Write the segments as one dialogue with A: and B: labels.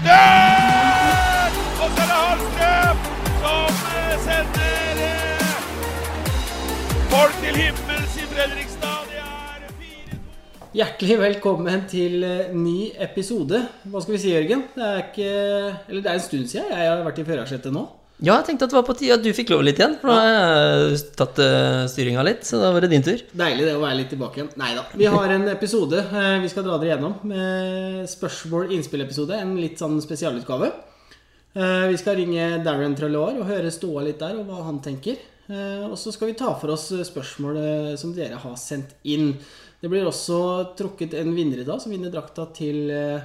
A: Retur! Og så er det Hallstrøm som eh, sender eh, folk til himmels i Fredrikstad. Det er 4-2.
B: Hjertelig velkommen til eh, ny episode. Hva skal vi si, Jørgen? Det er ikke det er en stund siden jeg har vært i førersetet nå.
C: Ja, jeg tenkte at det var på tide at du fikk lov litt igjen. For nå har jeg tatt uh, styringa litt, så da var det din tur.
B: Deilig det å være litt tilbake igjen. Nei da. Vi har en episode eh, vi skal dra dere gjennom. Med spørsmål-innspillepisode. En litt sånn spesialutgave. Eh, Vi skal ringe Darren Trelloir og høre ståa litt der, og hva han tenker. Eh, Og så skal vi ta for oss spørsmål eh, som dere har sendt inn. Det blir også trukket en vinner i dag, som vinner drakta til eh,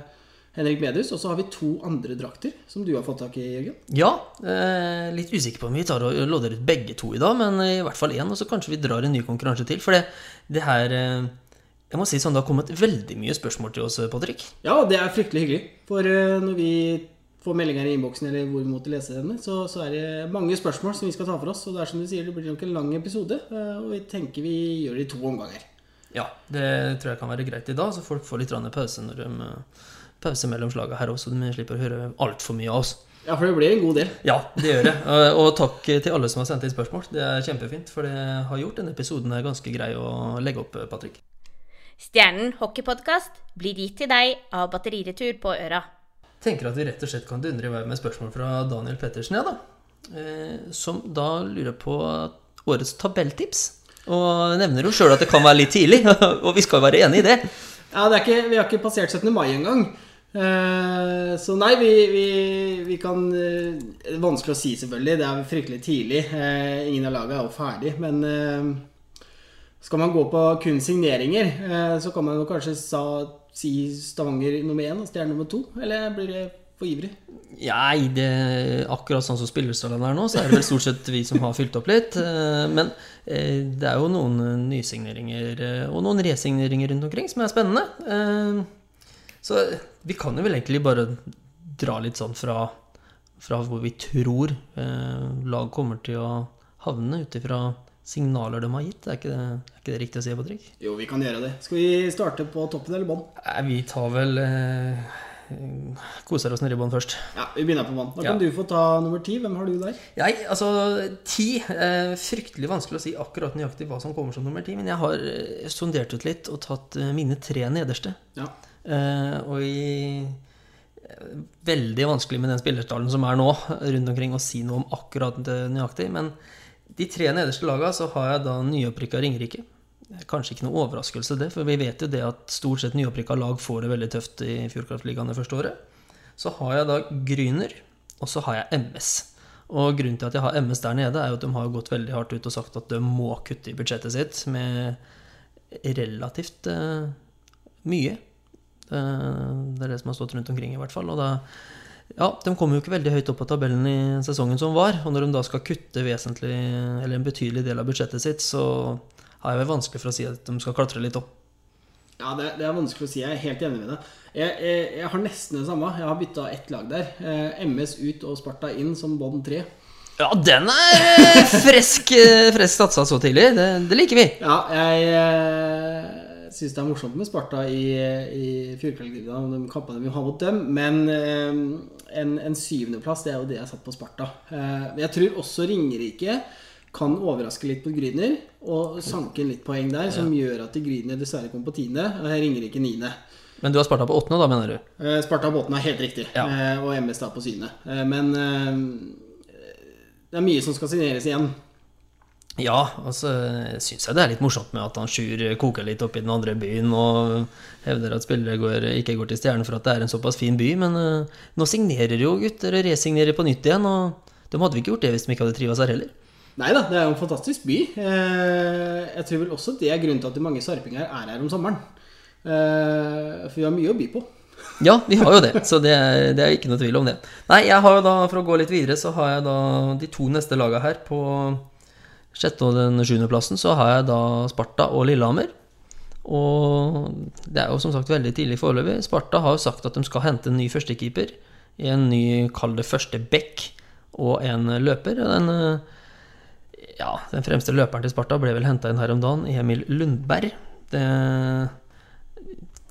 B: Henrik Medhus. Og så har vi to andre drakter som du har fått tak i, Jørgen.
C: Ja, eh, litt usikker på om vi tar og lodder ut begge to i dag, men i hvert fall én. Og så kanskje vi drar en ny konkurranse til. For det, det her eh, Jeg må si sånn, det har kommet veldig mye spørsmål til oss, Patrick.
B: Ja, det er fryktelig hyggelig. For eh, når vi får meldinger i innboksen, eller hvor vi måtte lese denne, så, så er det mange spørsmål som vi skal ta for oss. Og det er som du sier, det blir nok en lang episode. eh, Og vi tenker vi gjør det i to omganger.
C: Ja, det tror jeg kan være greit i dag, så folk får litt pause når de eh, Pause mellom slagene her også, så de slipper å høre altfor mye av oss.
B: Ja, for det blir en god del.
C: Ja, det gjør det. Og- takk til alle som har sendt inn spørsmål. Det er kjempefint, for det har gjort denne episoden her ganske grei å legge opp, Patrick.
D: Stjernen hockeypodkast blir gitt til deg av Batteriretur på Øra.
C: tenker at vi rett og slett kan dundre i vei med spørsmål fra Daniel Pettersen, ja da. Eh, som da lurer på årets tabelltips. Og nevner jo sjøl at det kan være litt tidlig, og vi skal være enig i det.
B: Ja, det er ikke, Vi har ikke passert 17. mai engang. Eh, så nei, vi, vi, vi kan eh, Vanskelig å si, selvfølgelig. Det er fryktelig tidlig. Eh, ingen av lagene er jo ferdig. Men skal man gå på kun signeringer, så kan man jo kanskje sa, si Stavanger nummer én og Stjerne nummer to. Eller blir det for ivrig?
C: Nei, det, er akkurat sånn som spillerstallen er nå, så er det vel stort sett vi som har fylt opp litt. Men det er jo noen nysigneringer og noen resigneringer rundt omkring som er spennende. Så vi kan jo vel egentlig bare dra litt sånn fra, fra hvor vi tror eh, lag kommer til å havne, ut ifra signaler de har gitt. Er ikke, det, er ikke det riktig å si, Patrick?
B: Jo, vi kan gjøre det. Skal vi starte på toppen eller bånn?
C: Vi tar vel eh, Koser oss nedi bånn først.
B: Ja, vi begynner på bånn. Da
C: Ja.
B: kan du få ta nummer ti. Hvem har du der?
C: Jeg, altså, ti eh, Fryktelig vanskelig å si akkurat nøyaktig hva som kommer som nummer ti. Men jeg har eh, sondert ut litt og tatt eh, mine tre nederste.
B: Ja.
C: Eh, og i eh, Veldig vanskelig med den spillerstallen som er nå, rundt omkring, å si noe om akkurat det nøyaktig. Men de tre nederste laga så har jeg da nyopprykka Ringerike. Kanskje ikke noe overraskelse, det, for vi vet jo det at stort sett nyopprykka lag får det veldig tøft i Fjordkraftligaen det første året. Så har jeg da Gryner, og så har jeg MS. Og grunnen til at jeg har MS der nede, er jo at de har gått veldig hardt ut og sagt at de må kutte i budsjettet sitt med relativt uh, mye. Eh, det er det som har stått rundt omkring, i hvert fall. Og da Ja, de kom jo ikke veldig høyt opp på tabellen i sesongen som var. Og når de da skal kutte vesentlig, eller en betydelig del av budsjettet sitt, så har jeg vel vanskelig for å si at de skal klatre litt opp.
B: Ja, det, det er vanskelig å si. Jeg er helt enig med deg. Jeg, jeg, jeg har nesten det samme. Jeg har bytta ett lag der. Eh, MS ut og Sparta inn som bånd tre.
C: Ja, den er eh, fresk, fresk satsa så tidlig. Det, det liker vi.
B: Ja, jeg syns det er morsomt med Sparta i, i Fjordkraftligaen de kampene vi har mot dem, men eh, en, en syvendeplass, det er jo det jeg har satt på Sparta. Eh, jeg tror også Ringerike kan overraske litt på Gryner og sanke inn litt poeng der, som gjør at Gryner dessverre kommer på tiende, og jeg ringer ikke niende.
C: Men du har Sparta på åttende, da, mener du?
B: Eh, Sparta åttende er helt riktig,
C: Ja.
B: eh, og MS da på syvende. Eh, men det er mye som skal signeres igjen.
C: Ja, og så syns jeg det er litt morsomt med at han Sjur koker litt opp i den andre byen og hevder at spillere går, ikke går til Stjernen for at det er en såpass fin by. Men uh, nå signerer jo gutter og resignerer på nytt igjen, og de hadde vel ikke gjort det hvis de ikke hadde trives her heller.
B: Nei da, det er jo en fantastisk by. Eh, jeg tror vel også det er grunnen til at de mange sarpinger er her om sommeren. Eh, for vi har mye å by på.
C: Ja, vi har jo det, så det er, det er ikke noe tvil om det. Nei, jeg har jo da, for å gå litt videre, så har jeg da de to neste laga her. På sjette og den sjuendeplassen så har jeg da Sparta og Lillehammer. Og det er jo som sagt veldig tidlig foreløpig. Sparta har jo sagt at de skal hente en ny førstekeeper. En ny, kall det første back, og en løper. Den, eh, ja, den fremste løperen til Sparta ble vel henta inn her om dagen, Emil Lundberg. Det,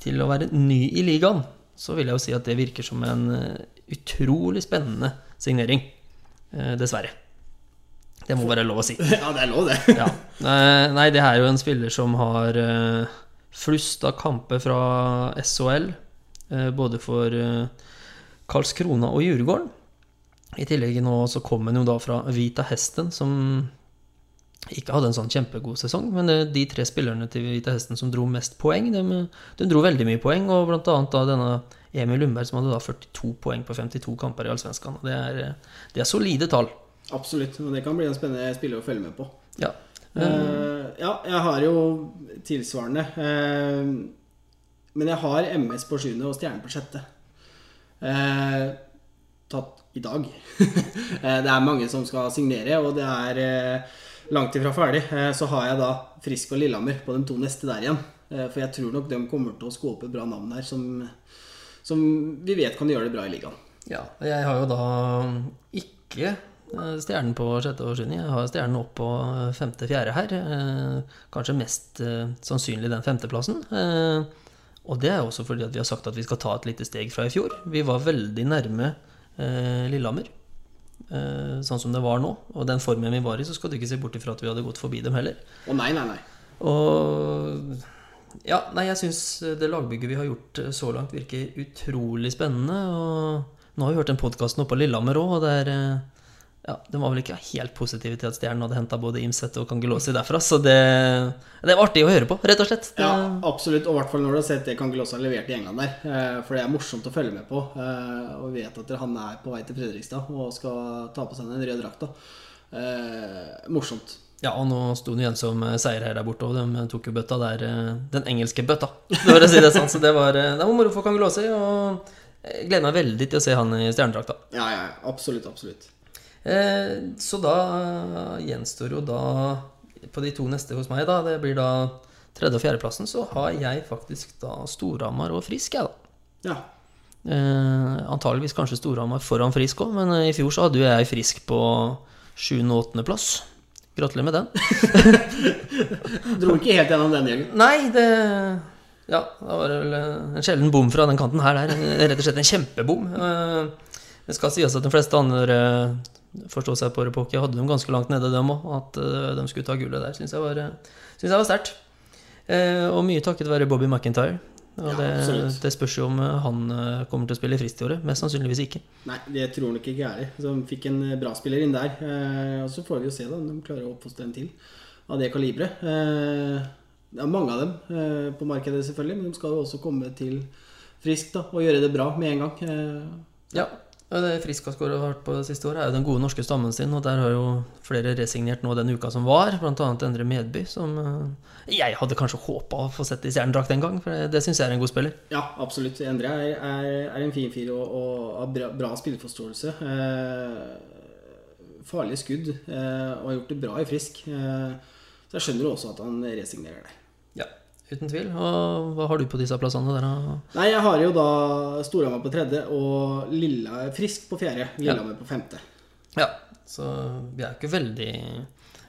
C: til å være ny i ligaen så vil jeg jo si at det virker som en eh, utrolig spennende signering. Eh, dessverre. Det må være lov å si.
B: Ja, det er lov, det.
C: Ja. Nei, det er jo en spiller som har uh, flust av kamper fra SHL, eh, både for eh, Karlskrona og Djurgården. I tillegg nå så kom han jo da fra Vita Hesten, som ikke hadde en sånn kjempegod sesong. Men de tre spillerne til Vita Hesten som dro mest poeng, de, de dro veldig mye poeng. Og blant annet da denne Emil Lundberg som hadde da 42 poeng på 52 kamper i Allsvenskan. Det, er- det er solide tall.
B: Absolutt. Og det kan bli en spennende spiller å følge med på.
C: Ja.
B: Uh, ja, jeg har jo tilsvarende. Uh, men jeg har MS på sjuende og stjerne på sjette. Uh, tatt i dag. Det er mange som skal signere, og det er langt ifra ferdig. Så har jeg da Frisk og Lillehammer på de to neste der igjen. For jeg tror nok de kommer til å skåpe bra navn der, som, som vi vet kan gjøre det bra i ligaen.
C: Ja, jeg har jo da ikke stjernen på sjette og sjuende. Jeg har stjernen opp på eh, femte-fjerde her. Eh, Kanskje mest eh, sannsynlig den femteplassen. Eh, Og det er også fordi at vi har sagt at vi skal ta et lite steg fra i fjor. Vi var veldig nærme eh, Lillehammer, eh, sånn som det var nå. Og den formen vi var i, så skal du ikke se bort ifra at vi hadde gått forbi dem heller.
B: Å nei, nei, nei.
C: Og ja, nei, jeg syns det lagbygget vi har gjort eh, så langt, virker utrolig spennende. Og nå har vi hørt den podkasten oppe på Lillehammer òg, og det er eh, ja, De var vel ikke helt positive til at Stjernen hadde henta både Imset og Kangelosi derfra, så det, det var artig å høre på, rett og slett. Det,
B: Ja, absolutt. Og i hvert fall når du har sett det Kangelosa har levert i England der. eh, For det er morsomt å følge med på. eh, Og vet at han er på vei til Fredrikstad og skal ta på seg den røde drakta. Eh, morsomt.
C: ja, og nå sto han igjen som seierherre der borte, og de tok jo bøtta der. Den engelske bøtta, for å si det sånn. Så det var, det var moro for Kangelosi, og jeg gleder meg veldig til å se han i stjernedrakta.
B: Ja, ja, absolutt. Absolutt.
C: Eh, så da eh, gjenstår jo da På de to neste hos meg, da, det blir da tredje- og fjerdeplassen, så har jeg faktisk da Storhamar og Frisk, jeg, da.
B: Ja.
C: Eh, antageligvis kanskje Storhamar foran Frisk òg, men eh, i fjor så hadde jo jeg Frisk på sjuende- og åttendeplass. Gratulerer med den.
B: Dro ikke helt gjennom den gjengen.
C: Nei, det Ja, da var det vel en sjelden bom fra den kanten her. Der. Rett og slett en kjempebom. Det skal sies at de fleste andre forstå seg på Repoki hadde dem ganske langt nede, dem òg. At eh, de skulle ta gullet der, syns jeg var, eh, synes jeg var sterkt. Eh, Og mye takket være Bobby McIntyre. Og
B: Ja,
C: det, det spørs jo om han kommer til å spille frist i året. Mest sannsynligvis ikke.
B: Nei, det tror han ikke gærent. Så de fikk en bra spiller inn der. Eh, Og så får vi jo se da om de klarer å oppfostre en til av det kaliberet. Eh, Det er mange av dem eh, på markedet, selvfølgelig, men de skal jo også komme til frisk da, og gjøre det bra med en gang.
C: Ja. Det Frisk har skåret hardt på det siste året, er jo den gode norske stammen sin. Og der har jo flere resignert nå den uka som var, bl.a. Endre Medby, som eh, jeg hadde kanskje håpa å få sett i stjernedrakt en gang, for det, det syns jeg er en god spiller.
B: Ja, absolutt. Endre er, er, er en fin fyr og, og har bra, bra spilleforståelse. Eh, farlige skudd eh, og har gjort det bra i frisk. Eh, så jeg skjønner også at han resignerer der.
C: Ja, uten tvil. Og hva har du på disse plassene der?
B: Nei, jeg har jo da Storhamar på tredje og Lilla, Frisk på fjerde. Lillehammer på femte.
C: Ja, så vi er ikke veldig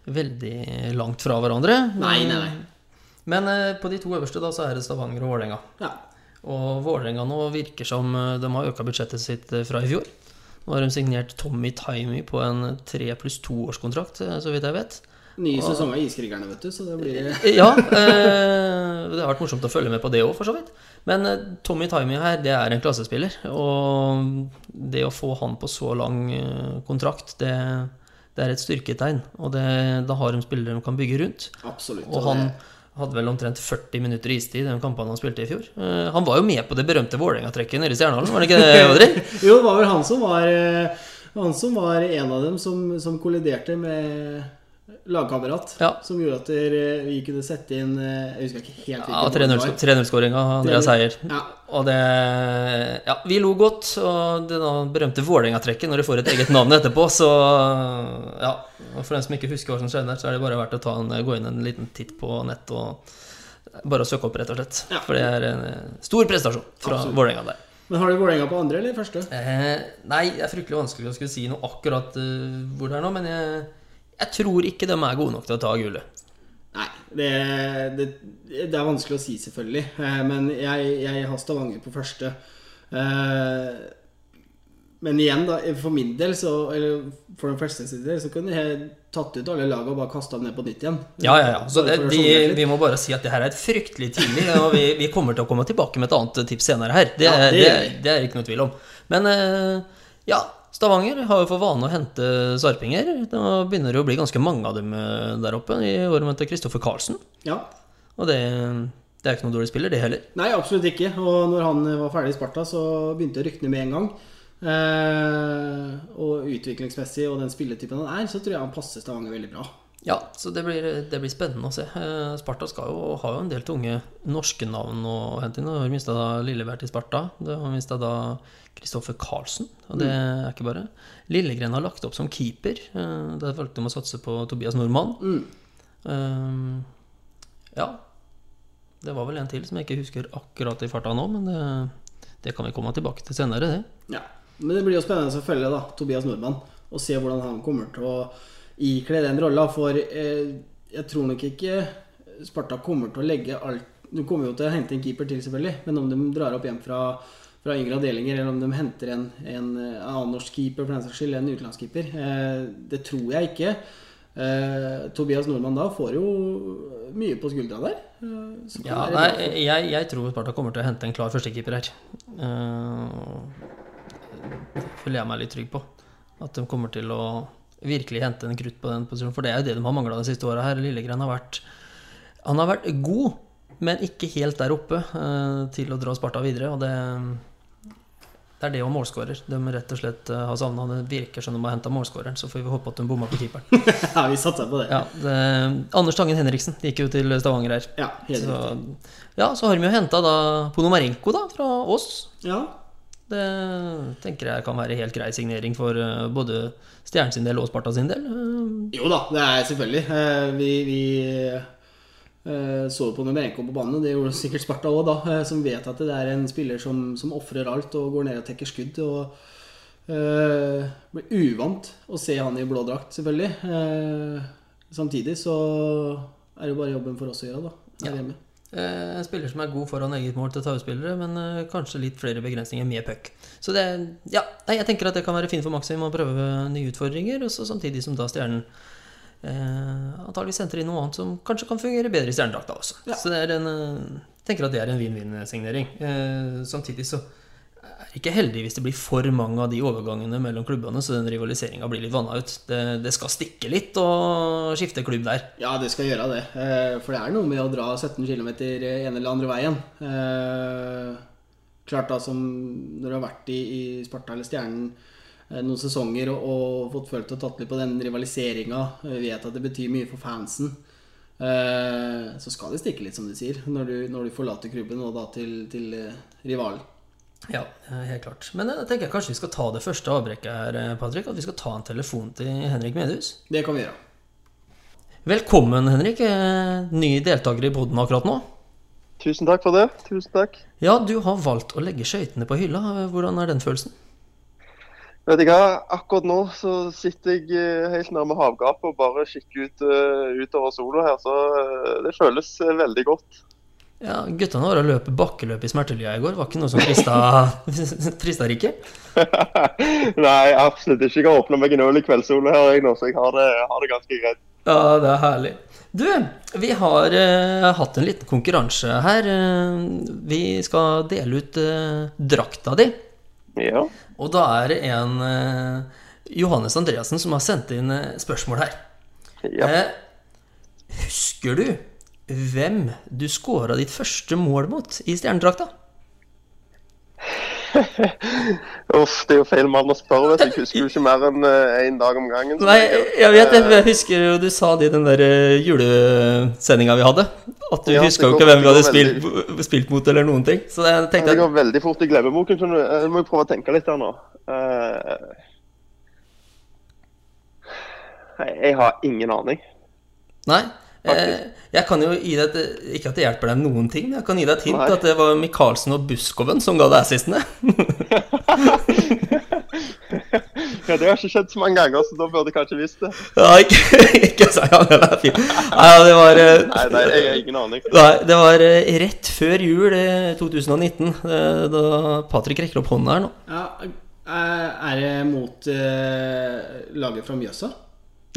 C: veldig langt fra hverandre.
B: Nei, nei, nei.
C: Men eh, på de to øverste da, så er det Stavanger og Vålerenga.
B: Ja.
C: Og Vålerenga nå virker som eh, de har øka budsjettet sitt eh, fra i fjor. Nå har de signert Tommy Timey på en tre pluss to-årskontrakt, eh, så vidt jeg vet.
B: Ny sesong av Iskrigerne, vet du, så det blir
C: Ja, eh, det har vært morsomt å følge med på det òg, for så vidt. Men eh, Tommy Timey her, det er en klassespiller. Og det å få han på så lang eh, kontrakt, det, det er et styrketegn. Og det, da har de spillere de kan bygge rundt.
B: Absolutt.
C: Og han hadde vel omtrent 40 minutter istid i den kampen han spilte i fjor. Eh, Han var jo med på det berømte Vålerenga-trekket nede i Stjernehallen, var det ikke det, Odri?
B: Jo, det var vel han som var eh, Han som var en av dem som, som kolliderte med lagkamerat.
C: Ja.
B: Som gjorde at vi kunne sette inn eh, Jeg husker ikke helt
C: Ja,
B: hvilken mål
C: 3-0-skåringa, Andreas Heier.
B: Ja.
C: Og det Ja, vi lo godt. Og det berømte Vålerenga-trekket, når de får et eget navn etterpå, så Ja. Og for dem som ikke husker hva som skjedde der, så er det bare verdt å ta en, gå inn en liten titt på nett og bare søke opp, rett og slett.
B: Ja.
C: For det er en eh, stor prestasjon fra. Vålerenga der.
B: Men har du Vålerenga på andre eller første?
C: Eh, nei, det er fryktelig vanskelig å skulle si noe akkurat uh, hvor det er nå, men jeg, jeg tror ikke de er gode nok til å ta gullet.
B: Nei, det, det, det er vanskelig å si, selvfølgelig. Eh, Men jeg, jeg har Stavanger på første. Eh, men igjen, da, for min del, så, eller for den første sin del, så kunne jeg tatt ut alle lagene og bare kasta dem ned på nytt igjen.
C: Ja, ja, ja. Så det,
B: de,
C: vi, må bare si at det her er et fryktelig tidlig, og vi, vi kommer til å komme tilbake med et annet tips senere her. Det,
B: Ja, det
C: er ikke noe tvil om. Men eh, ja, Stavanger har jo for vane å hente sarpinger. Da begynner det å bli ganske mange av dem eh, der oppe. I år med Kristoffer Karlsen.
B: Ja.
C: Og det, det er ikke noe dårlig spiller, det heller.
B: Nei, absolutt ikke. Og når han var ferdig i Sparta, så begynte rykne med en gang. Eh, og utviklingsmessig og den spilletypen han er, så tror jeg han passer Stavanger veldig bra.
C: Ja, så det blir, det blir spennende å se. Eh, Sparta skal jo, har jo en del tunge norske navn å hente inn. Har mista Lillebert i Sparta. Du har mista da Kristoffer Karlsen, og det er ikke bare. Lillegren har lagt opp som keeper. Eh, Der valgte de å satse på Tobias Nordmann. Eh, ja. Det var vel en til som jeg ikke husker akkurat i farta nå, men det, det kan vi komme tilbake til senere, det.
B: Ja. Men det blir jo spennende å følge da, Tobias Nordmann og se hvordan han kommer til å ikle den rolla. For eh, jeg tror nok ikke Sparta kommer til å legge alt Du kommer jo til å hente en keeper til, selvfølgelig. Men om de drar opp hjem fra, fra yngre avdelinger, eller om de henter en, en, en annen norsk keeper for den saks skyld, en utenlandskeeper, eh, det tror jeg ikke. Eh, Tobias Nordmann da får jo mye på skuldra der. Eh,
C: Ja, nei, jeg, jeg tror Sparta kommer til å hente en klar førstekeeper her. Uh, føler jeg meg litt trygg på. At de kommer til å virkelig hente en krutt på den posisjonen. For det er jo det de har mangla de siste åra her. Lillegren har vært Han har vært god, men ikke helt der oppe eh, til å dra Sparta videre. Og det, det er det og målskårer. De rett og slett eh, har savna. Det virker som de har henta målskåreren. Så får vi håpe at de bomma på keeperen.
B: ja, vi satser på det.
C: Ja, det, Anders Tangen Henriksen gikk jo til Stavanger her.
B: Ja, helt
C: Så,
B: riktig.
C: ja, så har de jo henta Ponomarenko da, fra Ås.
B: Ja,
C: Det tenker jeg kan være helt grei signering for eh, både Stjernen sin del og Sparta sin del. Eh,
B: Jo da, det er selvfølgelig. Eh, Vi, vi så på Numerenko på banen, det gjorde sikkert Sparta òg, da. Som vet at det er en spiller som, som ofrer alt og går ned og tekker skudd. Og Uh, blir uvant å se han i blå drakt, selvfølgelig. Uh, samtidig så er det bare jobben for oss å gjøre, da. Her
C: Ja. Eh, En spiller som er god foran eget mål til tauspillere, men eh, kanskje litt flere begrensninger med puck. Så det, ja, jeg tenker at det kan være fint for Maxim å prøve nye utfordringer, og så samtidig som da Stjernen eh, antakeligvis henter inn noe annet som kanskje kan fungere bedre i stjernedrakta også.
B: Ja.
C: Så det er en, eh, tenker at det er en vinn-vinn-signering. Eh, samtidig så er ikke heldig hvis det blir for mange av de overgangene mellom klubbene, så den rivaliseringa blir litt vanna ut. Det, det skal stikke litt å skifte klubb der.
B: Ja, det skal gjøre det. Eh, For det er noe med å dra 17 km ene eller andre veien. Eh, Klart da som når du har vært i, i Sparta eller Stjernen eh, noen sesonger og, og fått følt og tatt litt på den rivaliseringa, vet at det betyr mye for fansen. Så skal det stikke litt, som du sier, når du, når du forlater klubben og da til, til rivalen.
C: Ja, eh, helt klart. Men jeg tenker kanskje vi skal ta det første avbrekket her, eh, Patrick. At vi skal ta en telefon til Henrik Medhus.
B: Det kan vi gjøre.
C: Velkommen, Henrik. Eh, Ny deltaker i poden akkurat nå.
E: Tusen takk for det. Tusen takk.
C: Ja, du har valgt å legge skøytene på hylla. Eh, Hvordan er den følelsen?
E: Vet ikke, akkurat nå så sitter jeg eh, helt nærme havgapet og bare kikker ut, eh, utover sola her, så eh, det føles eh, veldig godt.
C: Ja, Guttene og løp bakkeløp i Smertelia i går. Var ikke noe som frista, frista Rikke?
E: Nei, absolutt ikke. Jeg har åpna meg en øl i kveldssola her, jeg nå, så jeg har det, har det ganske greit.
C: Ja, det er herlig. Du, vi har uh, hatt en liten konkurranse her. Uh, vi skal dele ut uh, drakta di.
E: Ja.
C: Og da er det en Johannes Andreassen som har sendt inn spørsmål her.
E: ja.
C: Husker du hvem du skåra ditt første mål mot i stjernedrakta?
E: Uff, det er jo feil mann å spørre. Jeg husker jo ikke mer enn én dag om gangen.
C: Nei,
E: jeg-
C: vet det. Jeg husker jo du sa det i den der eh, julesendinga vi hadde. At du
E: Ja,
C: huska jo ikke hvem vi hadde spilt, spilt mot, eller noen ting. Så jeg
E: Ja,
C: tenkte
E: Det går veldig fort i glemmeboken. så. Jeg må jo prøve å tenke litt her nå. Eh, jeg har ingen aning.
C: Nei. Eh, jeg kan jo gi deg et, Ikke at det hjelper deg noen ting, men jeg kan gi deg et hint
E: Nei.
C: at det var Michaelsen og Buskoven som ga deg assistene.
E: Ja, Det har ikke skjedd så mange ganger, så da burde jeg kanskje visst det.
C: Ja, ikke, ikke si ja, det er fint. Nei, det var
E: Nei, det er, jeg har ingen aning.
C: Nei, det var eh, rett før jul eh, 2019, eh, da Patrick rekker opp hånda her nå.
B: Ja, eh, er det mot uh, laget fra Mjøsa?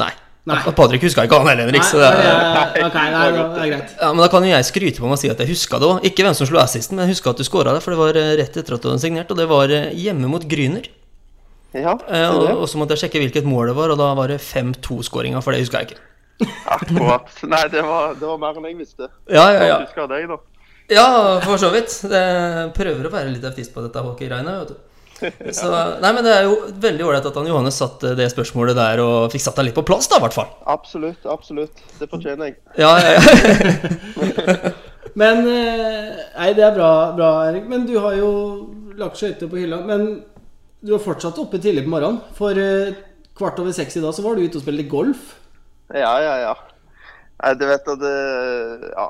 C: Nei.
B: Nei.
C: Patrick huska ikke han heller, Henrik. Så det
B: Nei,
C: er,
B: det er- okay, nei, det er greit.
C: ja, men da kan jo jeg skryte på meg og si at jeg huska det òg. Ikke hvem som slo assisten, men jeg huska at du skåra det, for det var eh, rett etter at du hadde signert, og det var eh, hjemme mot Gryner.
E: Ja,
C: Eh, Og, så måtte jeg sjekke hvilket mål det var, og da var det 5-2-skåringa, for det huska jeg ikke.
E: akkurat. Nei, det var, det var mer enn jeg visste.
C: Ja, ja, ja.
E: Jeg husker deg, da.
C: Ja, for så vidt. Det prøver å være litt autist på dette hockeyregnet, vet du. Så, nei, men Det er jo veldig ålreit at han Johannes satte det spørsmålet der og fikk satt deg litt på plass, da, i hvert fall.
E: Absolutt, absolutt. Det fortjener jeg.
C: Ja, ja, ja.
B: Men eh, Nei, det er bra, bra, Erik. Men du har jo lagt skøyter på hylla. Men du er fortsatt oppe tidlig på morgenen. For eh, kvart over seks i dag så var du ute og spilte golf.
E: Ja, ja, ja. Nei, du vet at det, Ja.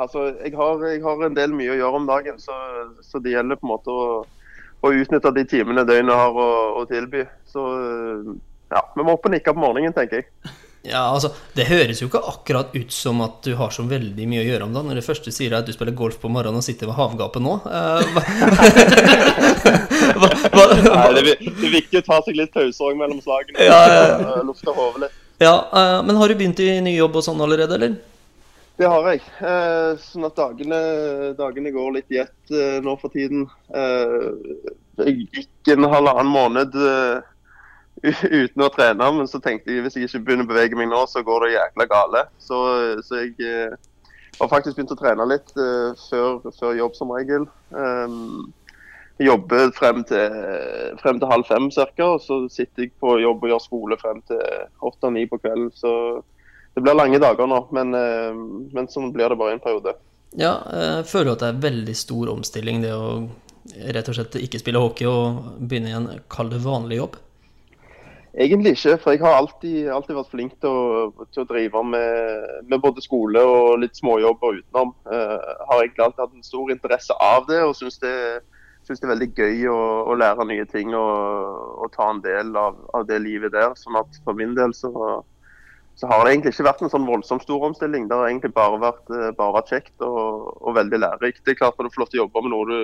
E: Altså, jeg har, jeg har en del mye å gjøre om dagen, så, så det gjelder på en måte å, å utnytte de timene døgnet har å, å tilby. Så ja, vi må opp og nikke på morgenen, tenker jeg.
C: ja, altså Det høres jo ikke akkurat ut som at du har så veldig mye å gjøre om dagen. Når det første sier er at du spiller golf på morgenen og sitter ved havgapet nå. Uh, hva, hva, hva,
E: Nei, det, det er viktig å ta seg litt pause òg mellom slagene.
C: Ja, ja.
E: og Lufte hodet litt.
C: ja, uh, Men har du begynt i ny jobb og sånn allerede, eller?
E: Det har jeg. Eh, sånn at dagene, dagene går litt i ett eh, nå for tiden. Eh, jeg gikk en halvannen måned eh, uten å trene, men så tenkte jeg hvis jeg ikke begynner å bevege meg nå, så går det jækla gale. Så, så jeg eh, har faktisk begynt å trene litt eh, før, før jobb som regel. Jeg jobber frem til, frem til halv fem ca., og så sitter jeg på jobb og gjør skole frem til åtte-ni på kvelden. Så det blir lange dager nå, men, eh, men sånn blir det bare en periode.
C: Ja, jeg føler at det er veldig stor omstilling det å rett og slett ikke spille hockey og begynne i en kall det vanlig jobb.
E: Egentlig ikke, for jeg har alltid, alltid vært flink til å, til å drive med, med både skole og litt småjobber utenom. Uh, har egentlig alltid hatt en stor interesse av det, og syns det, synes det er veldig gøy å, å lære nye ting og, og ta en del av, av det livet der. Sånn at for min del så, så har det egentlig ikke vært en sånn voldsomt stor omstilling. Det har egentlig bare vært, eh, bare vært kjekt og, og veldig lærerikt. Det er klart når du får lov til å jobbe med noe du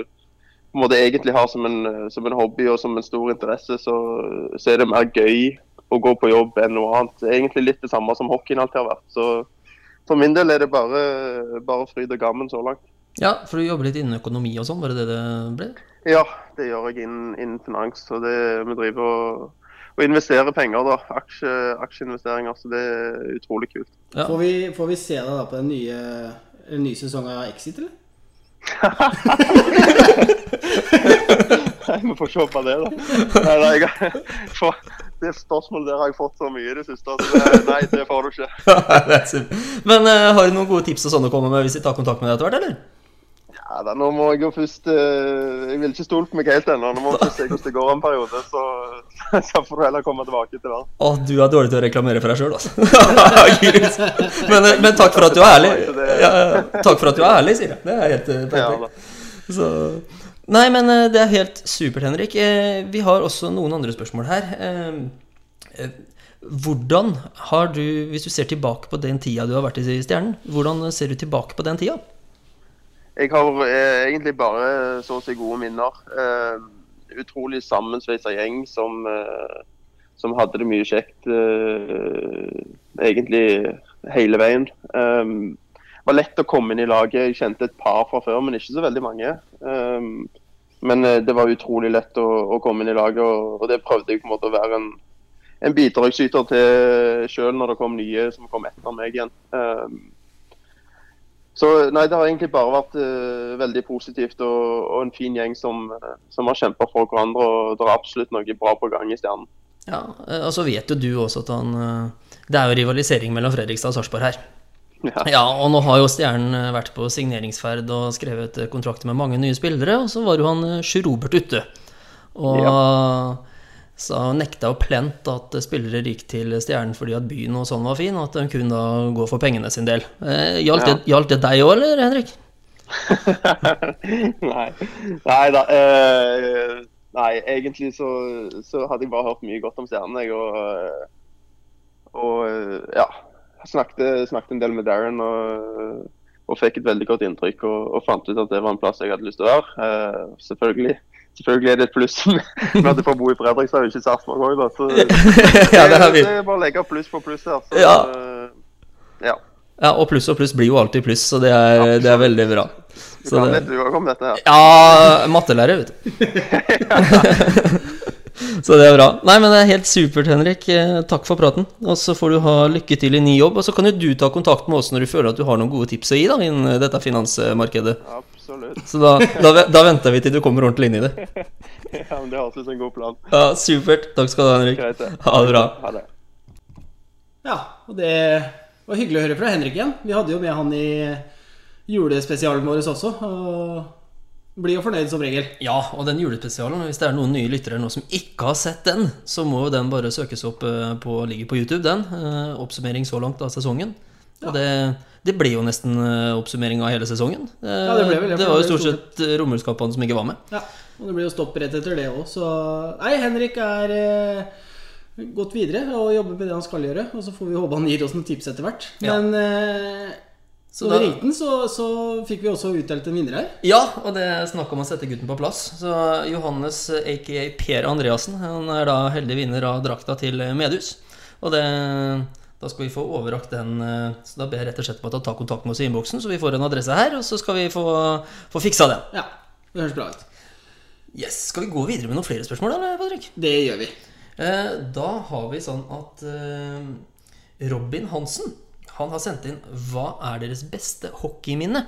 E: på en måte egentlig har som en, som en hobby og som en stor interesse, så, så er det mer gøy å gå på jobb enn noe annet. Det er egentlig litt det samme som hockeyen alltid har vært. Så for min del er det bare, bare fryd og gammen så langt.
C: Ja, for du jobber litt innen økonomi og sånn, var det det det ble?
E: Ja, det gjør jeg innen, innen finans. Og det, vi driver og, og investere penger, da. Aksje, aksjeinvesteringer. Så det er utrolig kult.
C: Ja.
B: Får, vi, får vi se deg da på den nye, en ny sesong av Exit, eller?
E: Nei, Vi får se på det, da. Nei, nei, jeg, for, det spørsmålet der har jeg fått så mye i det siste. Altså, nei, det får du ikke.
C: Men uh, har du noen gode tips og sånn å komme med hvis de tar kontakt med deg etter hvert, eller?
E: Ja, da, Nå må jeg jo først uh, Jeg vil ikke stole på meg helt ennå. Nå må vi se hvordan det går en periode. Så, så får du heller komme tilbake til det.
C: Å, du er dårlig til å reklamere for deg sjøl, altså. Men, eh, men takk for at du er ærlig. Ja, takk for at du er ærlig, sier jeg. Det er helt eh, perfekt. Så Nei, men det er helt supert, Henrik. Vi har også noen andre spørsmål her. Hvordan har du, hvis du ser tilbake på den tida du har vært i Stjernen, hvordan ser du tilbake på den tida?
E: Jeg har eh, egentlig bare så å si gode minner. Eh, utrolig sammensveisa gjeng som, eh, som hadde det mye kjekt eh, egentlig hele veien. Eh, det var lett å komme inn i laget. Jeg kjente et par fra før, men ikke så veldig mange. Eh, men eh, det var utrolig lett å, å komme inn i laget, og, og det prøvde jeg på en måte å være en, en bidragsyter til sjøl når det kom nye som kom etter meg igjen. Eh, så nei, det har egentlig bare vært uh, veldig positivt og, og en fin gjeng som, eh, som har kjempa for hverandre. Og det er absolutt noe bra på gang i Stjernen.
C: Ja, eh, Og så vet jo du også at han eh, Det er jo rivalisering mellom Fredrikstad og Sarpsborg her.
E: Ja.
C: Ja, og nå har jo Stjernen eh, vært på signeringsferd og skrevet eh, kontrakter med mange nye spillere, og så var jo han eh, Sjur Robert ute. Og så nekta plent at eh, spillere gikk til Stjernen fordi at byen og sånn var fin, og at de kunne da gå for pengene sin del. Eh, Gjaldt det, gjaldt det deg òg, eller, Henrik?
E: nei. nei da. Eh, Nei, egentlig så, så hadde jeg bare hørt mye godt om Stjernen. jeg, Og, og ja, snakket, snakket en del med Darren og, og fikk et veldig godt inntrykk. Og, og, fant ut at det var en plass jeg hadde lyst til å være. Eh, selvfølgelig, selvfølgelig er det et pluss men at du får bo i Fredrikstad og ikke Sarpsborg òg, da. Så
C: ja, det er
E: det er bare å legge pluss på pluss her. Så,
C: Ja.
E: ja.
C: Ja, og pluss og pluss blir jo alltid pluss, så det er, det er veldig bra.
E: Du
C: Så
E: kan
C: det,
E: litt du òg om dette her.
C: ja, mattelærer, vet du. så det er bra. Nei, men det er helt supert, Henrik. Eh, Takk for praten. Og så får du ha lykke til i ny jobb. Og så kan jo du ta kontakt med oss når du føler at du har noen gode tips å gi da, innen dette finansmarkedet.
E: Absolutt.
C: Så da, da, da venter vi til du kommer ordentlig inn i det.
E: Ja, men Det høres ut som en god plan.
C: Ja, Supert. Takk skal du ha, Henrik.
E: Greit, det.
C: Ha det bra.
E: Ha det.
B: Ja, og det var hyggelig å høre fra Henrik igjen. Vi hadde jo med han i julespesialen vår også. Og blir jo fornøyd som regel.
C: Ja, og den julespesialen, hvis det er noen nye lyttere nå som ikke har sett den, så må jo den bare søkes opp eh, på, ligger på YouTube, den. Eh, Oppsummering så langt av sesongen. Og det, det ble jo nesten eh, oppsummering av hele sesongen. Eh,
B: Ja, det ble vel det,
C: det var jo stort sett eh, som ikke var med.
B: Ja, og det blir jo stopp rett etter det òg, så Nei, Henrik er eh, gått videre og jobber med det han skal gjøre. Og så får vi håpe han gir oss noen tips etter hvert.
C: Ja.
B: Men eh,
C: Så da-
B: ringte den, så, så fikk vi også utdelt en vinner her.
C: Ja, og det er snakk om å sette gutten på plass. Så Johannes, eh, aka Per Andreassen, han er da heldig vinner av drakta til eh, Medhus. Og det, da skal vi få overrakt den. eh, Så da ber jeg rett og slett på at ta kontakt med oss i innboksen, så vi får en adresse her, og så skal vi få, få fiksa den.
B: Ja, det høres bra ut.
C: Yes, Skal vi gå videre med noen flere spørsmål, eller, Patrick?
B: Det gjør vi.
C: Eh, da har vi sånn at eh, Robin Hansen han har sendt inn 'Hva er deres beste hockeyminne?'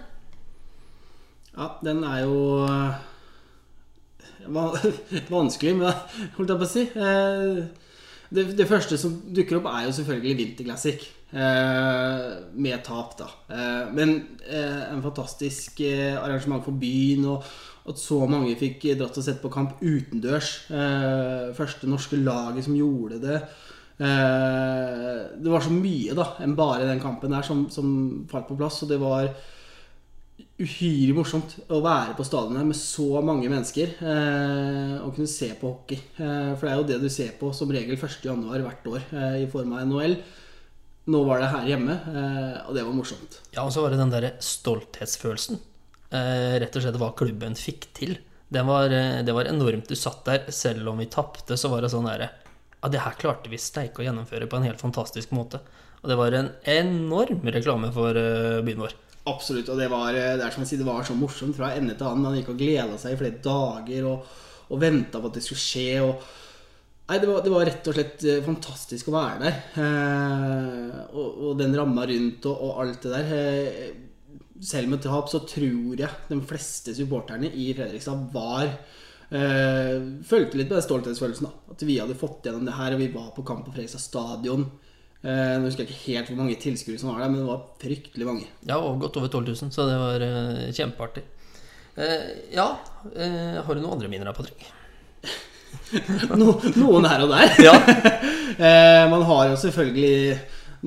B: Ja, den er jo va- vanskelig, men holdt jeg på å si. Det, det første som dukker opp, er jo selvfølgelig Winter Classic. Eh, med tap, da. Eh, men eh, en fantastisk eh, arrangement for byen, og at så mange fikk dratt og sett på kamp utendørs. Eh, første norske laget som gjorde det. Eh, det var så mye da enn bare den kampen der som, som falt på plass. Og det var uhyre morsomt å være på stadionet med så mange mennesker eh, og kunne se på hockey. Eh, for det er jo det du ser på som regel 1.1. hvert år eh, i form av NHL. Nå var det her hjemme, eh, og det var morsomt.
C: Ja, og så var det den derre stolthetsfølelsen. Eh, rett og slett hva klubben fikk til. Det var, eh, det var enormt. Du satt der, selv om vi tapte, så var det sånn derre Ja, det her klarte vi steike å gjennomføre på en helt fantastisk måte. Og det var en enorm reklame for byen vår.
B: Absolutt. Og det var, eh, det er som jeg sier, det var så morsomt fra ende til annen. Han gikk og gleda seg i flere dager og, og venta på at det skulle skje. Og, nei, det var, det var rett og slett eh, fantastisk å være der. Eh, og, og den ramma rundt og, og alt det der. Eh, selv med tap så tror jeg de fleste supporterne i Fredrikstad var eh, Følte litt på den stolthetsfølelsen. At vi hadde fått gjennom det her, og vi var på kamp på Fredrikstad stadion. Eh, nå husker jeg ikke helt hvor mange tilskuere som var der, men det var fryktelig mange.
C: Ja, og godt over 12 000, så det var eh, kjempeartig. Eh, ja, har du noen andre minner, Patrick?
B: No, noen her og der.
C: Ja.
B: Man har jo selvfølgelig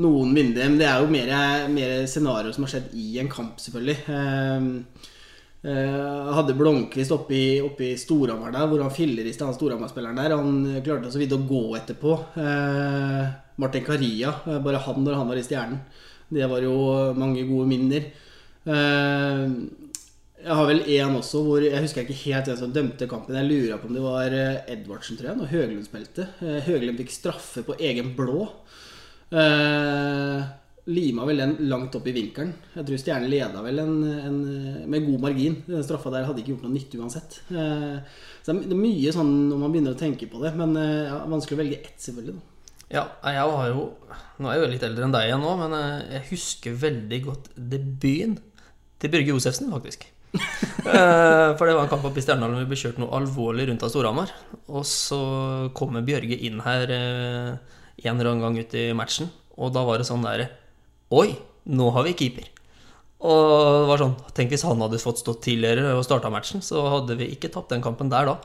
B: noen minner, men det er jo mer, mer scenarioer som har skjedd i en kamp, selvfølgelig. Eh, eh, Jeg hadde Blomkvist oppe i, oppe Storhamar der, hvor han filleriste han Storhamar-spilleren der. Han klarte så vidt å gå etterpå. Eh, Martin Caria, eh, bare han når han var i Stjernen. Det var jo mange gode minner. Eh, jeg har vel én også hvor Jeg husker ikke helt hvem som dømte kampen. Jeg lurer på om det var eh, Edvardsen, tror jeg, når Høglund spilte. Eh, Høglund fikk straffe på egen blå. Lima vel den langt opp i vinkelen. Jeg tror Stjernen leda vel en, en, med god margin. Den straffa der hadde ikke gjort noe nytte uansett. Eh, så det er mye sånn når man begynner å tenke på det. Men eh, ja, vanskelig å velge ett, selvfølgelig. Da.
C: Ja, jeg har jo Nå er jeg jo litt eldre enn deg igjen nå, men eh, jeg husker veldig godt debuten til Børge Josefsen, faktisk. For det var en kamp oppe i Stjerndal hvor vi ble kjørt noe alvorlig rundt av Storhamar. Og så kommer Bjørge inn her en eller annen gang ut i matchen, og da var det sånn derre Oi, nå har vi keeper. Og det var sånn, Tenk hvis han hadde fått stått tidligere og starta matchen, så hadde vi ikke tapt den kampen der da.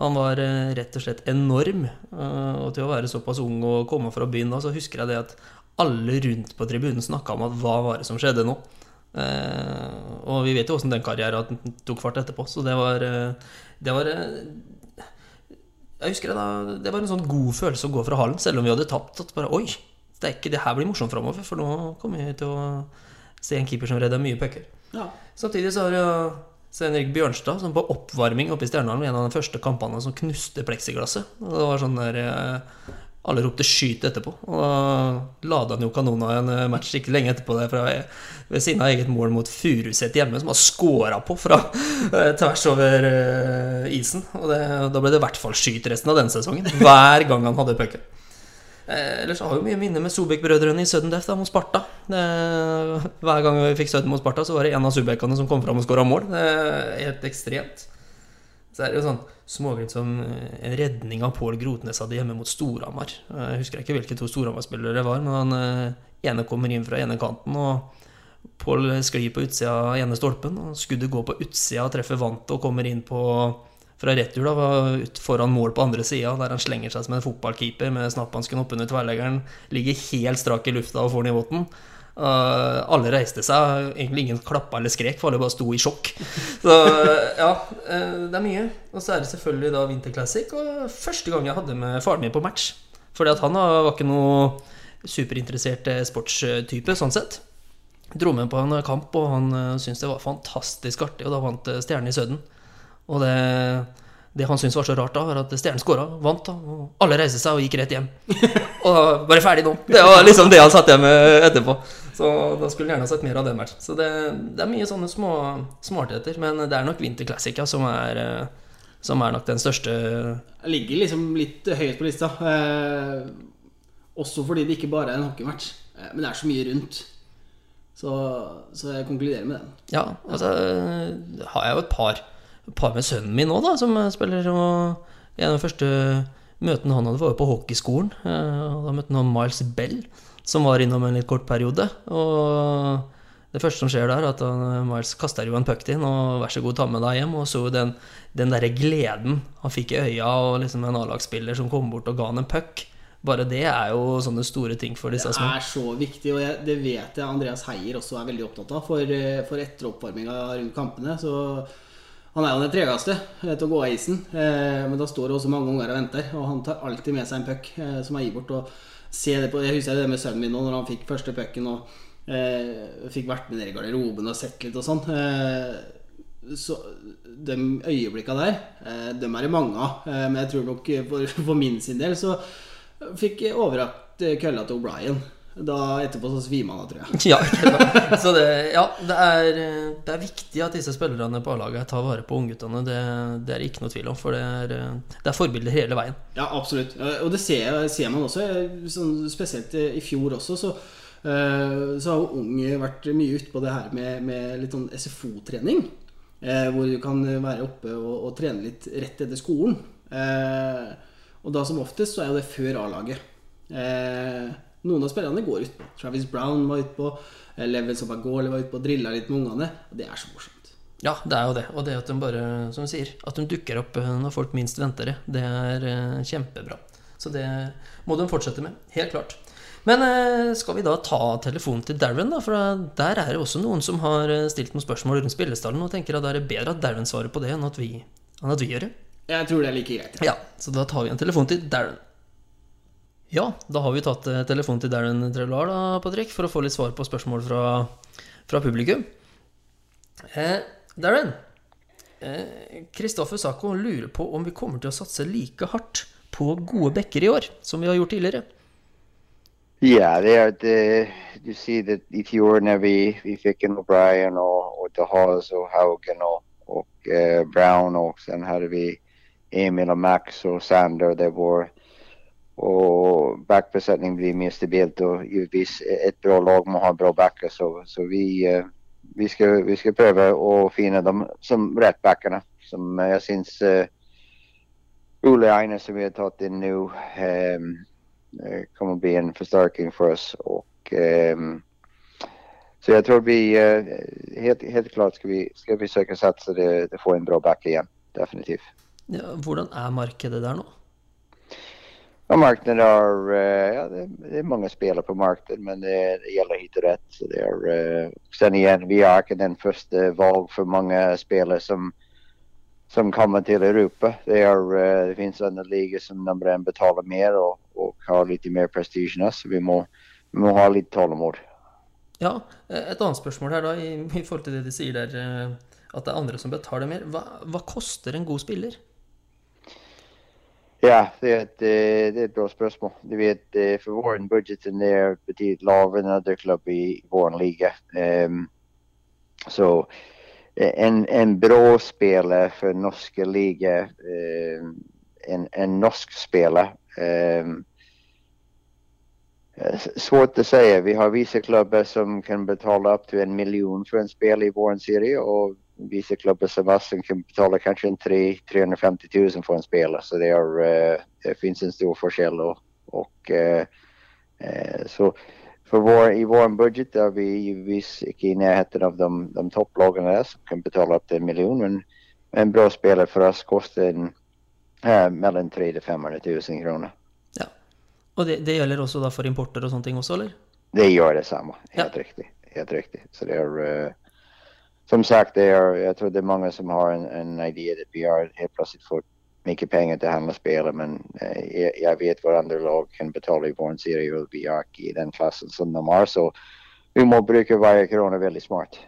C: Han var eh, rett og slett enorm. eh, Og til å være såpass ung og komme fra byen da, så husker jeg det at alle rundt på tribunen snakka om at hva var det som skjedde nå? Eh, og vi vet jo åssen den karrieren tok fart etterpå, så det var, det var Jeg husker det da, det var en sånn god følelse å gå fra hallen, selv om vi hadde tapt. At bare oi, det, er ikke, det her blir morsomt framover, for nå kommer vi til å se en keeper som redder mye pucker.
B: Ja.
C: Samtidig så har jo Svein Erik Bjørnstad som på oppvarming oppe i Stjernehallen, en av de første kampene som knuste pleksiglasset. Og det var sånn der eh, Alle ropte 'skyt' etterpå. Og da lada han jo kanona i en eh, match ikke lenge etterpå der fra, ved siden av eget mål mot Furuset hjemme, som har scora på fra eh, tvers over isen. Og det, da ble det i hvert fall skyt resten av den sesongen. Hver gang han hadde pucken. Eh, ellers har vi mye minner med Sobek-brødrene i sudden death da, mot Sparta. Det, hver gang vi fikk sudden mot Sparta, så var det en av Subekene som kom fram og skåra mål. Er helt ekstremt. Så er det jo sånn småglimt som eh, en redning av Pål Grotnes hadde hjemme mot Storhamar. Jeg husker ikke hvilke to Storhamar-spillere det var, men han eh, ene kommer inn fra ene kanten, og Pål sklir på utsida av ene stolpen. og Skuddet går på utsida og treffer vantet og kommer inn på fra retur da, ut foran mål på andre sida, der han slenger seg som en fotballkeeper med snapphansken oppunder tverrleggeren, ligger helt strak i lufta og får den i våten. Uh, alle reiste seg, egentlig ingen klappa eller skrek, for alle bare sto i sjokk. Så ja, uh, det er mye. Og så er det selvfølgelig da Winter Classic, og første gang jeg hadde med faren min på match. Fordi at han var ikke noe superinteressert eh, sportstype, sånn sett. Dro med på en kamp, og han syntes det var fantastisk artig, og da vant Stjernen i Sødden. Og det, det han syntes var så rart, da, var at Stjernen skåra, vant, da, og alle reiste seg og gikk rett hjem. og bare ferdig nå. Det var liksom det han satt igjen med etterpå. Så da skulle han gjerne ha sett mer av den matchen. Så det, det er mye sånne små smartheter. Men det er nok ja, som, er, eh, som er nok den største
B: Jeg ligger liksom litt høyt på lista. Eh, også fordi det ikke bare er en hockeymatch, eh, men det er så mye rundt. Så, så jeg konkluderer med den.
C: Ja, altså har jeg jo et par par med sønnen min òg, som spiller. Og en av de første møtene han hadde, var jo på hockeyskolen. Eh, og Da møtte han Miles Bell, som var innom en litt kort periode. Og det første som skjer der, er at han, Miles kaster jo en puck til og vær så god, ta med deg hjem. Og så den, den derre gleden han fikk i øya, og liksom en A-lagsspiller som kom bort og ga han en puck. Bare det er jo sånne store ting for disse
B: Det
C: små.
B: er så viktig, og jeg, det vet jeg Andreas Heier også er veldig opptatt av. For, eh, for etter oppvarminga rundt kampene, så han er jo den tregeste eh, til å gå av isen, eh, men da står det også mange unger og venter. Og han tar alltid med seg en puck eh, som er gitt bort. Og ser det på, jeg husker det med sønnen min nå, når han fikk første pucken og eh, fikk vært med ned i garderoben og sett litt og sånn. Eh, så de øyeblikka der, eh, dem er det mange av. Men jeg tror nok for, for min sin del så fikk jeg overrakt kølla til O'Brien. Da etterpå så svimer han av, tror jeg.
C: Ja, så det, ja det, er, det er viktig at disse spillerne på A-laget tar vare på ungguttene. Det, det er ikke noe tvil om, for det er, det er forbilder hele veien.
B: Ja, absolutt. Eh, Og det ser, ser man også, eh, sånn, spesielt i fjor også, så, eh, så har jo Ung vært mye ute på det her med, med litt sånn SFO-trening. eh, Hvor du kan være oppe og, og trene litt rett etter skolen. Eh, Og da som oftest så er jo det før A-laget. Eh, Noen av spillerne går utpå. Travis Brown var utpå. Levels Opagole var utpå og drilla litt med ungene. Og det er så morsomt.
C: Ja, det er jo det. Og det at de bare, som du sier, at de dukker opp eh, når folk minst venter det, det er eh, kjempebra. Så det må de fortsette med. Helt klart. Men eh, skal vi da ta telefonen til Darren, da? For der er det også noen som har eh, stilt noen spørsmål rundt spillestallen og tenker at det er bedre at Darren svarer på det enn at vi, enn at vi gjør det.
B: Jeg tror det er like greit.
C: Ja, så da tar vi en telefon til Darren. Ja, da har vi tatt telefon telefonen til Darren Trelar, da, Patrick, for å få litt svar på spørsmål fra, fra publikum. Eh, Darren, Kristoffer Sacco lurer på om vi kommer til å satse like hardt på gode bekker i år som vi har gjort tidligere.
F: Yeah, they are the. You see that i fjor när vi, vi fick en O'Brien och, och DeHaas och Haugen och, och uh, Brown och sen hade vi Emil och Max och Sander. Det var och backbesättning blir mye stabilt Og givetvis et bra lag må ha bra backer, så, så vi, eh, vi, skal, vi skal, prøve å finne dem som rett backerne. Som jeg syns uh, Ole Eine, som vi har tatt inn nå, um, eh, kommer å bli en förstärkning for oss. Og, um, så jeg tror vi, uh, helt, helt klart skal vi, skal vi försöka satsa det, det få en bra back igjen. Definitivt.
C: Ja, hvordan er markedet der nå?
F: Ja, marknaden är, eh, ja, det, det mange spillere på markedet, men det, det hit og rett. Så det er, eh, sen igjen, vi er ikke den første valg for mange spillere som, som kommer til Europa. Det, er, eh, det finnes andre ligor som nummer én betaler mer og, og, har litt mer prestisje enn oss. Vi må, vi må ha litt tålmodighet.
C: Ja, et annet spørsmål her da, i, i forhold til det de sier der, at det er andre som betaler mer. Hva, hva koster en god spiller?
F: Ja, det er, ett, eh, det er et bra spørsmål. Du vet, For våren vår budgeten betydelig lavere enn andre klubber i vår liga. Um, så eh, en, en bra spiller for norske liga, um, en, en norsk spiller um, eh, svårt å si. Vi har visse klubber som kan betale opptil en miljon for en spelare i vår serie och oss som kan betala kanske en 3 350 000 för en spelare. Så det, är, eh, det finns en stor skillnad. Och, och, eh, eh, så för vår, i vår budget är vi givetvis inte i närheten av de, de topplagen där som kan betala upp till en miljon. Men en bra spelare för oss kostar en, eh, mellan 300 000 500 000 kronor.
C: Ja. Og det, det gäller også da for importer sånne ting også, eller?
F: Det gör detsamma, helt riktigt. Helt riktigt. Så det är, eh, som sagt, det är, jag tror det er mange som har en, en idé at vi har helt plutselig fått mye penger til å handle spelare, men eh, jag, jag vet hva andre lag kan betale i vår serie og vi är i den klassen som de har, så vi må bruke hver krone veldig smart.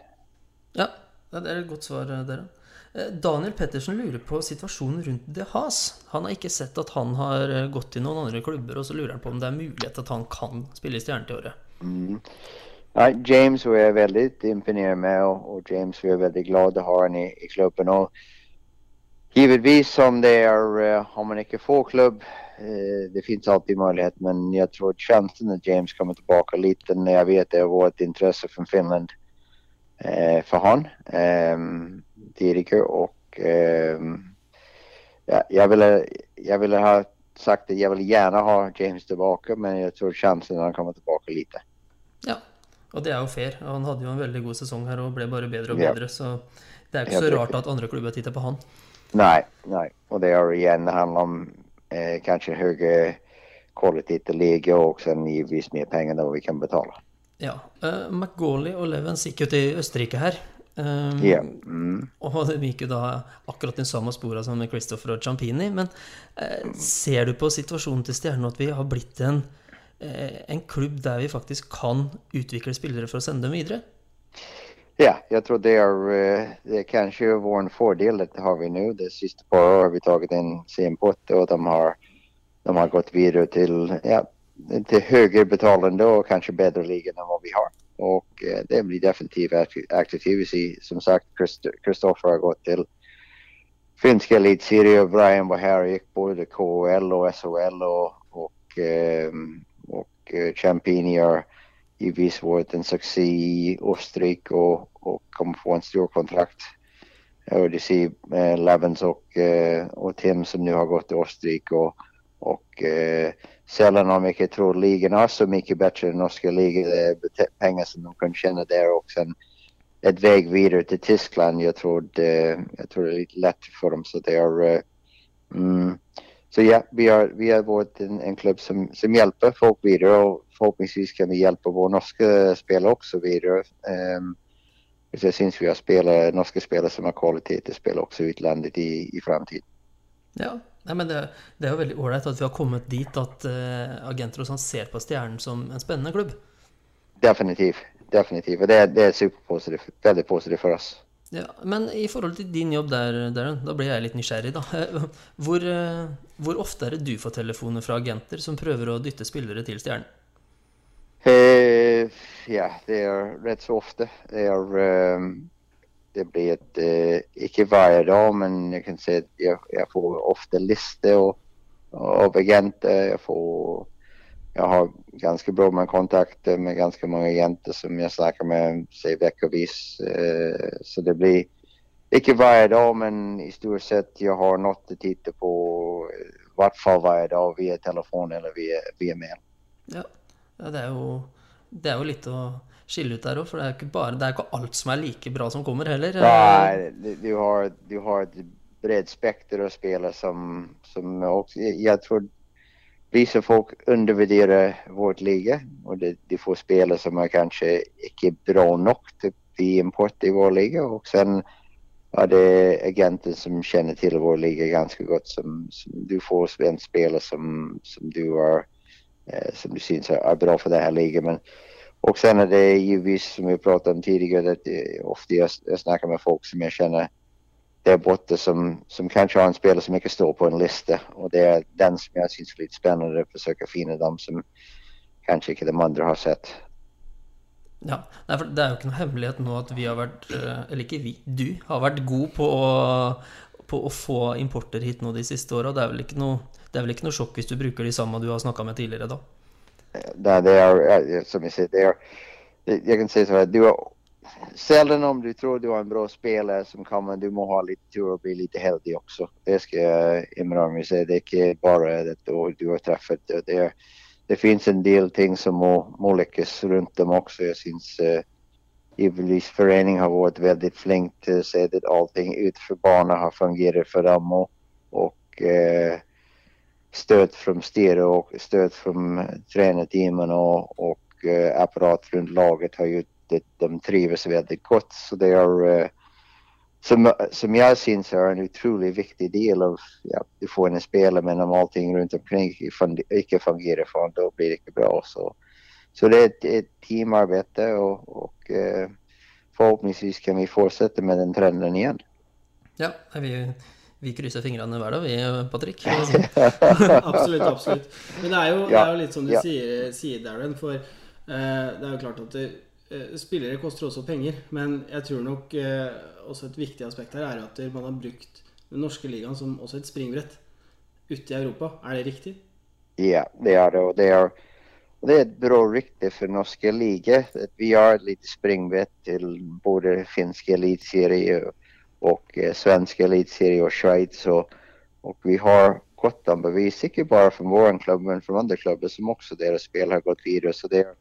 C: Ja, det er et godt svar, eh, dere. Eh, Daniel Pettersen lurer på situasjonen rundt De Haas. Han har ikke sett at han har gått til noen andre klubber, og så lurer han på om det er mulighet at han kan spille i Stjernen til året.
F: Nej, James var jeg veldig imponert med og, og James var veldig glad å ha han i, i klubben. Og givetvis som det er, uh, om man ikke får klubb, uh, det fins alltid mulighet, Men jeg tror sjansen at James kommer tilbake litt, når jeg vet det har vært intresse fra Finland uh, for han um, tidigare. Og um, ja, jeg, ville, jeg ville ha sagt at jeg vil gjerne ha James tilbake, men jeg tror sjansen at han kommer tilbake lite.
C: Og det er jo fair. Han hadde jo en veldig god sesong her og ble bare bedre og bedre, så det er ikke så rart at andre klubber titter på han.
F: Nei, nei. Og det er igjen det handler om eh, kanskje högre kvalitet til liga og sen givetvis mer penger vad vi kan betale.
C: Ja. Uh, McGauley og Levens gikk jo til Østerrike her. Um,
F: Ja. Mm.
C: Og de gikk jo da akkurat den samme spora som med Christopher og Ciampini. Men uh, ser du på situasjonen til Stjernen at vi har blitt en, en klubb der vi faktisk kan utvikle spillere for å sende dem videre?
F: Ja, jeg tror det er, eh, det er kanskje vår fordel det har vi nå. Det siste par år har vi tatt en CM Potte og de har, de har gått videre til, ja, til høyere betalende og kanskje bedre liga enn hva vi har. Och eh, det blir definitivt aktivt. Som sagt, Kristoffer har gått til finska eliteserie. Brian var her og gikk både KL og SHL og, og eh, eh, Champini har givetvis vært en succé i Österrike och, och kommer få en stor kontrakt. Du ser eh, Levens och, eh, och Tim som nu har gått till Österrike och, och eh, sällan har mycket tror ligan är så mycket bättre än norska ligan. Det är penger som de kan tjäna där och sen ett väg vidare till Tyskland. Jag tror det, jag tror det är lite lätt för dem så det är eh, mm, så ja, vi har, vi har varit en, en klubb som, som hjelper folk videre. Og forhåpentligvis kan vi hjelpe våre norske spillere også videre. Um, jeg syns vi har spillere, norske spillere som har kvalitet til å spille også utlandet i, i fremtiden.
C: Ja, Nei, men det, det er jo veldig ålreit at vi har kommet dit at uh, agenter og sånn ser på Stjernen som en spennende klubb.
F: Definitivt, definitivt. Og det, det er superpositivt, Veldig positivt for oss.
C: Ja, Men i forhold til din jobb der, Darren, da blir jeg litt nysgjerrig, da. Hvor, eh, hvor ofte er det du får telefoner fra agenter som prøver å dytte spillere til Stjernen?
F: Eh, ja, det er rett så ofte. Det, er um, det blir et uh, Ikke hver dag, men jeg kan si at jeg, jeg får ofte liste och, av agenter. Jeg får, jag har ganska bra med kontakter med ganska många jenter som jag snackar med, säg veckovis. Eh, så det blir inte varje dag, men i stort sett jag har något att titta på, i hvert fall hver dag via telefon eller via, via mail.
C: Ja, ja det, er jo, det er jo litt å skille ut der òg, for det er ikke bare, det er ikke alt som er like bra som kommer, heller.
F: Nei, du, du, har, du har et bredt spekter å spille som, som også, jeg, jeg tror vissa folk undervurderer vårt liga Og det, de får spelare som er kanskje ikke bra nok til å bli import i vår liga Og sen er det agenter som kjenner til vår liga ganske godt. Som, som du får en spiller som, som du er, eh, som du syns är bra for det her ligan. Men, och sen är det givetvis som vi pratet om tidligere, at det, jeg, jeg snakker med folk som jag känner er Botte som, som kanskje har en spiller som ikke står på en liste. Og det er den som jeg syns spennende å forsøke å fine dem som kanskje ikke de andre har sett.
C: Ja, for Det er jo ikke noe hemmelighet nå at vi har vært eh, Eller ikke vi, du har vært god på å, på å få importer hit nå de siste åra. Det, er det er vel ikke noe sjokk hvis du bruker de samme du har snakka med tidligere, da?
F: Nei, det är, eh, som jeg sier, det er, jeg kan si sånn at du har, sällan om du tror du har en bra spelare som kommer, du må ha litt tur og bli litt heldig også. Det skal jeg innrømme. det er ikke bare det du har truffet. Det, det, det finnes en del ting som må, må lykkes rundt dem også. Jeg syns uh, Ivelis forening har vært veldig flink til å se at allting utenfor barna har fungert for dem och, og uh, støt fra styret og støt fra eh, og, og uh, eh, apparat rundt laget har gjort att de trives veldig godt. Så det er eh, som, som jeg syns er en utrolig viktig del av, ja, du får en spiller, men om allting rundt omkring ikke fungerer for da då blir det ikke bra. Så, så det er et, et teamarbeid, og, og eh, forhåpentligvis kan vi fortsette med den trenden igjen.
C: Ja, vi, vi krysser fingrene hver dag, vi, Patrick.
B: absolutt, absolutt. Men det er jo, det er jo litt som du
F: Ja.
B: sier, sier, Darren, for eh, det er jo klart at det, eh, spillere koster også penger. Men jeg tror nok eh, også et viktig aspekt her er at man har brukt den norske ligaen som også et springbrett ute i Europa. Er det riktig?
F: Ja, det er det. Og det, er, det er et bra rykte for norske liga. Vi har et lite springbrett til både finske eliteserie og, eh, svenske eliteserie og Schweiz. Og, og, vi har godt anbevis, bevis, bare fra vår klubb men fra andre klubber som også deres spill har gått videre. Så, det är,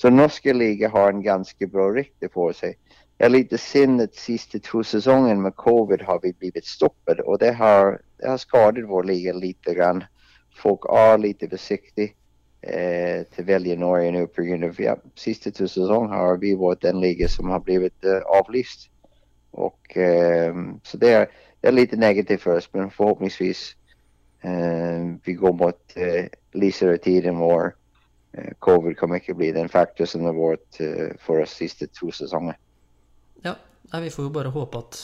F: så norska liga har en ganska bra rykte på sig. Det är lite synd att sista två säsongen med covid har vi blivit stoppade och det har, det har skadat vår liga lite grann folk är lite försiktiga eh, att välja Norge nu på grund ja, sista två säsongerna har vi varit den liga som har blivit eh, avlyst. Och eh, så det är, det är lite negativt för oss men förhoppningsvis eh, vi går mot eh, lysare tider eh, covid kan ikke bli den faktor som det har vært for för oss siste to sesonger.
C: Ja, vi får jo bare håpe at,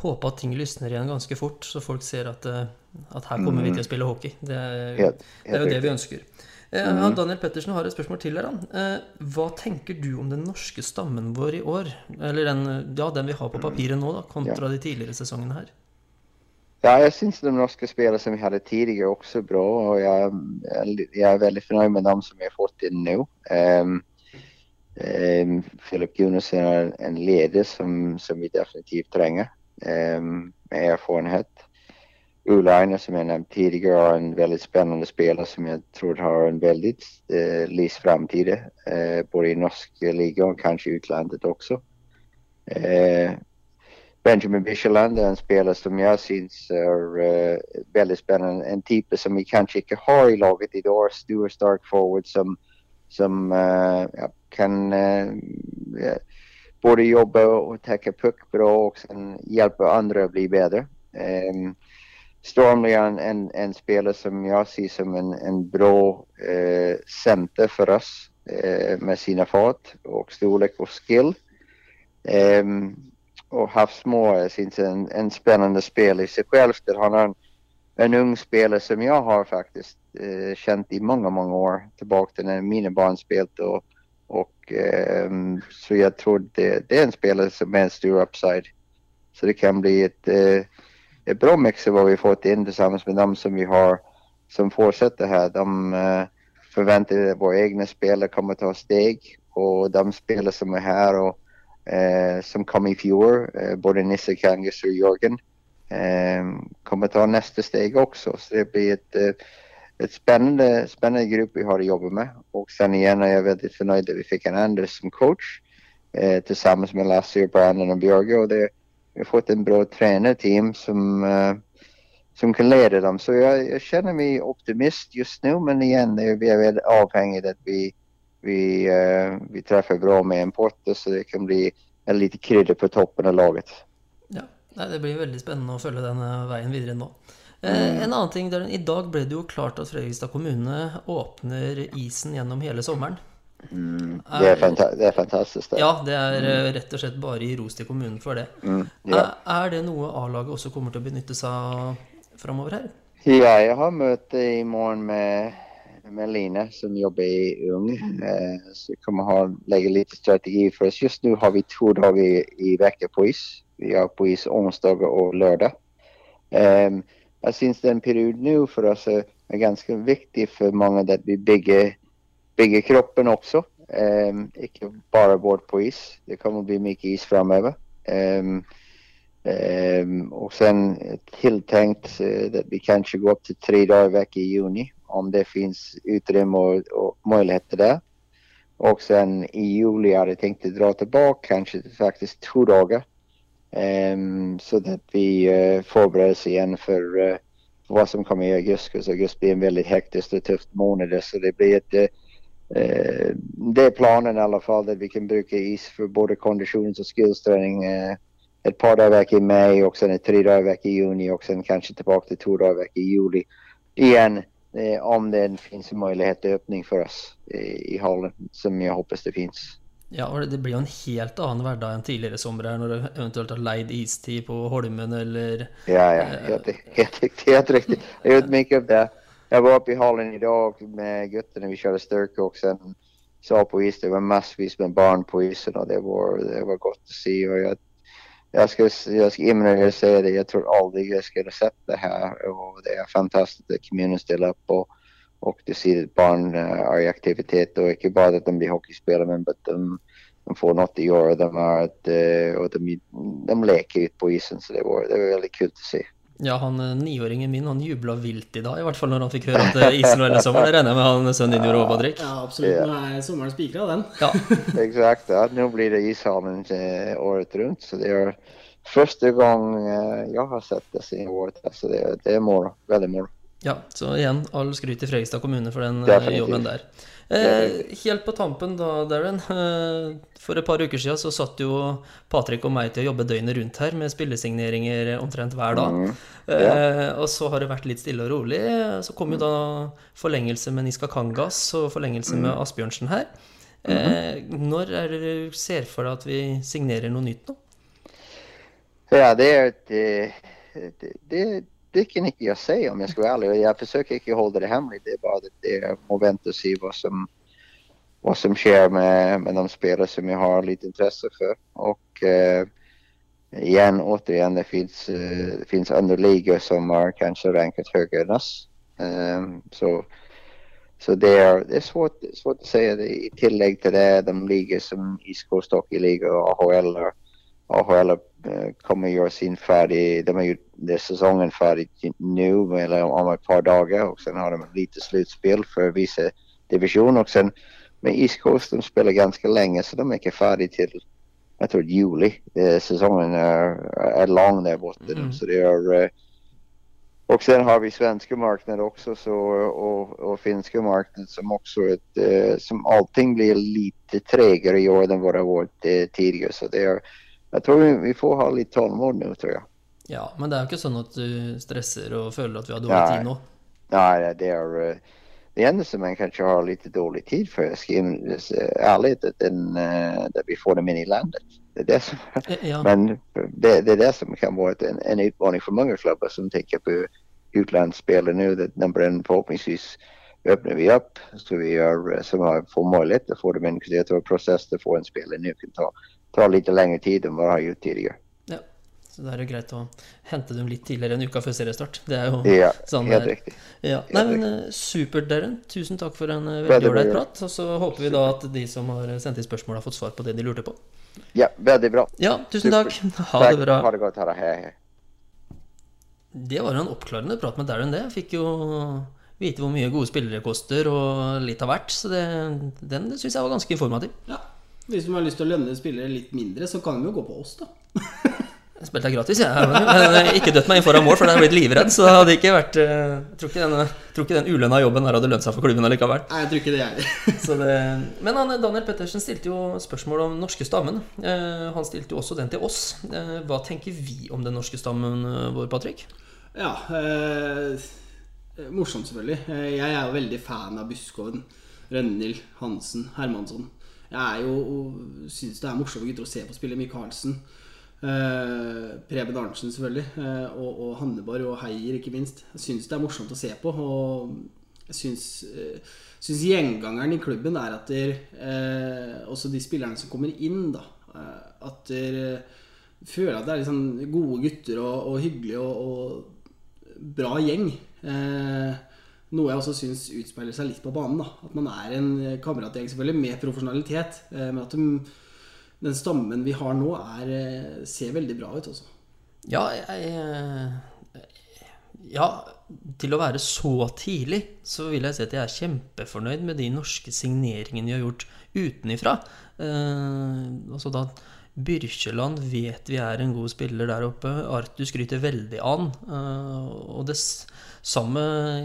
C: håpe at ting lysner igjen ganske fort, så folk ser at, eh, at her kommer vi til å spille hockey. Det er,
F: Helt-
C: det, er jo det vi ønsker. Eh, han Daniel Pettersen har et spørsmål til her. Eh, hva tenker du om den norske stammen vår i år? Eller den, ja, den vi har på papiret nå, da, kontra de tidligere sesongene her?
F: Ja, jag syns de norska spelare som vi hade tidigare också bra och jag, jag är väldigt förnöjd med dem som vi har fått in nu. Um, um, Philip Gunnarsson är en, leder som, som vi definitivt trenger um, med erfarenhet. Ulla Aina som jag nämnt tidigare är en väldigt spännande spelare som jag tror har en väldigt uh, lys framtid uh, både i norska och kanske i utlandet också. Uh, Benjamin Bishaland är en spelare som jag syns är uh, väldigt spännande. En typ som vi kanske inte har i laget idag. Stor stark forward som, som uh, kan uh, både jobba och täcka puck bra och sen hjälpa andra att bli bättre. Um, Stormley är en, en, en, spelare som jag ser som en, en bra center för oss med sina fart och storlek och skill. Um, och Havsmo syns en, en spännande spel i sig själv. Där han har en, en ung spelare som jag har faktiskt eh, känt i många, många år tillbaka till när mina barn spelat och, och eh, så jag tror det, det är en spelare som är en stor upside. Så det kan bli ett, eh, ett bra mix av vad vi fått in tillsammans med dem som vi har som fortsätter här. De eh, förväntar att våra egna spelare kommer ta steg och de spelare som är här och Eh, som kom i fjor, eh, både Nisse Kangas og Jørgen. eh, kommer ta neste steg også. Så det blir et, et spennende, spennende grupp vi har å jobbe med. Og sen igjen er jeg veldig fornøyd at vi fikk en Anders som coach tillsammans med Lasse, Brandon og Bjørge. Og det, vi har fått en bra trenerteam som, som kan lede dem. Så jeg, jeg kjenner meg optimist just nå, men igjen vi er veldig avhengig av at vi vi, uh, vi treffer bra med importer så det kan bli en lite krydder på toppen av laget.
C: Ja, Det blir veldig spennende å følge denne veien videre nå. Eh, en annen ting, Darren, I dag ble det jo klart at Fredrikstad kommune åpner isen gjennom hele sommeren.
F: Det er, det er fantastisk. Det.
C: Ja, det er mm. rett og slett bare i ros til kommunen for det.
F: ja.
C: er, er det noe A-laget også kommer til å benytte seg av framover her?
F: Ja, jeg har møte i morgen med, med Line, som jobber i Ung. Eh, så vi kommer ha legge litt strategi for oss. Just nå har vi to dager i, uka på is. Vi har på is onsdag og lørdag. Em, jeg syns den perioden nå for oss er ganske viktig for mange at vi bygger, bygger kroppen også. Em, ikke bare bort på is. Det kommer bli mye is framover. Um, Ehm, och sen tiltenkt uh, at vi kanskje går opp til tre dager veckan i juni om det finns utrymme och, och möjligheter det. Och sen i juli hade jag tänkt att dra tillbaka kanske faktisk faktiskt två dagar. Ehm, så att vi uh, förbereder oss igen för, uh, för vad som kommer i augusti. Så augusti blir en väldigt hektisk och tufft månad. Så det blir ett eh, Eh, det er planen i alle fall, at vi kan bruke is for både og skillstrening eh, et par dager vekk i mai, og sen et tre dager vekk i juni, og sen kanskje tilbake til to dager vekk i juli. Igjen, eh, om det finnes en mulighet til åpning for oss eh, i hallen, som jeg håper det finnes.
C: Ja, og det blir jo en helt annen hverdag enn tidligere sommer her, når du eventuelt har leid istid på Holmen eller
F: Ja, ja, helt, helt, riktig, helt riktig. Jeg gjort mycket av det. Jeg var oppe i hallen i dag med guttene. vi kjørte styrke og så på is, det var massevis med barn på isen og det var, det var godt å se. Och jag, jag ska, jag ska jag säger det, jag tror aldrig jag skulle sett det här och det är fantastiskt att kommunen ställer upp och, och du ser att barn eh, är i aktivitet och inte bara att de blir hockeyspelare men att de, de får något att göra. De, är att, eh, och de, de leker ut på isen så det var, det var väldigt kul att se.
C: Ja, han eh, niåringen min han jubla vilt i dag, i hvert fall når han fikk høre at eh, isen var hele sommer. Det regner jeg med han sønnen din gjorde òg, Patrick.
B: Ja, absolutt. Nå er sommeren spikra, den.
C: Ja.
F: Exakt, ja. Nå blir det ishallen eh, året rundt. Så det er første gang jeg har sett det siden året. Så det, er är moro, Veldig moro.
C: ja, så igjen, all skryt til Fredrikstad kommune for den eh,
F: Definitivt.
C: jobben der. Eh, helt på tampen da, Darren. Eh, for et par uker siden så satt jo Patrick og meg til å jobbe døgnet rundt her med spillesigneringer omtrent hver dag. Eh, og så har det vært litt stille og rolig. Så kom jo da forlengelse med Niska Kangas og forlengelse med Asbjørnsen her. Eh, når er det du ser for deg at vi signerer noe nytt nå?
F: Ja, det er eh, det, det, det kan inte jeg sier, om skal være ærlig. Jeg forsøker ikke å holde det hemmelig. Det er bare at jeg må vente og se hva som, hva som sker med, med de spelare som jeg har litt intresse for. Og eh, igjen, återigen, det fins eh, andre ligaer som har kanskje ranket høyere enn oss. Um, så så det er, det er svårt, svårt å si. I tillegg til det, de ligor som East Coast Hockey League og AHL, AHL kommer gjøre sin ferdig de har gjort sesongen ferdig nå eller om et par dager. Og så har de lite sluttspill for å vissa divisioner Og sen med East Coast de spiller ganske lenge, så de er ikke ferdig til jeg tror juli. Sesongen er, er lang der borte.
C: Mm.
F: så det er... Og så har vi svenske marknader også, så, og, og, finske marknader som også et, eh, som allting blir litt tregere i år enn vad det har vært tidligere. Så det är, jag tror vi, vi får ha litt tålamod nå, tror jeg.
C: Ja, men det er jo ikke sånn at du stresser og føler at vi har dårlig tid nå.
F: Nei, det är eh, det eneste man kanskje har litt dårlig tid for, jeg eh, ärligt, att den, eh, vi får dem inn i landet. Det er det som,
C: Ja,
F: men det, det er det som kan være en, en utmaning for mange klubber som tenker på utlandsspelare nå. Forhåpentligvis öppnar vi opp, så vi gjør, så får til å få dem det er jag prosess til å få en spiller nå kan ta, ta litt lengre tid enn hva jeg har gjort tidligere.
C: ja. Så det er jo greit å hente dem litt tidligere enn uka før seriestart. Det er jo
F: Ja,
C: sånn
F: helt
C: det er. Ja.
F: Helt
C: Nei, men eh, supert, Darren. Tusen takk for en eh,
F: Veldig
C: ålreit prat. Og så håper vi da at de som har sendt inn spørsmål, har fått svar på det de lurte på.
F: Ja, veldig bra.
C: Ja, tusen
F: Super.
C: takk. Ha
F: takk.
C: det bra.
F: Ha det godt. Ha det. Hei, hej.
C: Det var jo en oppklarende prat med Darren, det. Jeg fikk jo vite hvor mye gode spillere koster, og litt av hvert. Så det, den syns jeg var ganske informativ.
B: Ja. Hvis de har lyst til å lønne spillere litt mindre, så kan de jo gå på oss, da.
C: Jeg spilte gratis, jeg. Jeg har ikke dødt meg inn foran mål, for jeg hadde blitt livredd. Så det hadde ikke vært eh, Jeg tror ikke den, tror ikke den ulønna jobben der hadde lønt seg for klubben allikevel.
B: Nei, jeg tror ikke det
C: Så det, men han, Daniel Pettersen stilte jo spørsmål om norske stammen. Eh, han stilte jo også den til oss. Eh, hva tenker vi om den norske stammen vår, Patrick?
B: Ja. Eh, morsomt, selvfølgelig. Jeg er jo veldig fan av Buskoven. Rønhild, Hansen, Hermansson. Jeg er jo syns det er morsomme gutter å se på spille. Michaelsen. Uh, Preben Arntzen, selvfølgelig. Uh, og, og Hanneborg og Heier, ikke minst. Jeg syns det er morsomt å se på. Og jeg syns, uh, syns gjengangeren i klubben er at der, eh, også de spillerne som kommer inn, da eh, At der eh, føler at det er sånn gode gutter og, og hyggelige og, og bra gjeng. Eh, noe jeg også syns utspeiler seg litt på banen. da At man er en kameratgjeng selvfølgelig med profesjonalitet. Eh, men at de, den stammen vi har nå, er, eh, ser veldig bra ut. Også.
C: Ja, jeg eh, Ja, til å være så tidlig, så vil jeg si at jeg er kjempefornøyd med de norske signeringene vi har gjort utenifra. Eh, altså da Byrkjeland vet vi er en god spiller der oppe. Arthur skryter veldig an. Eh, og det samme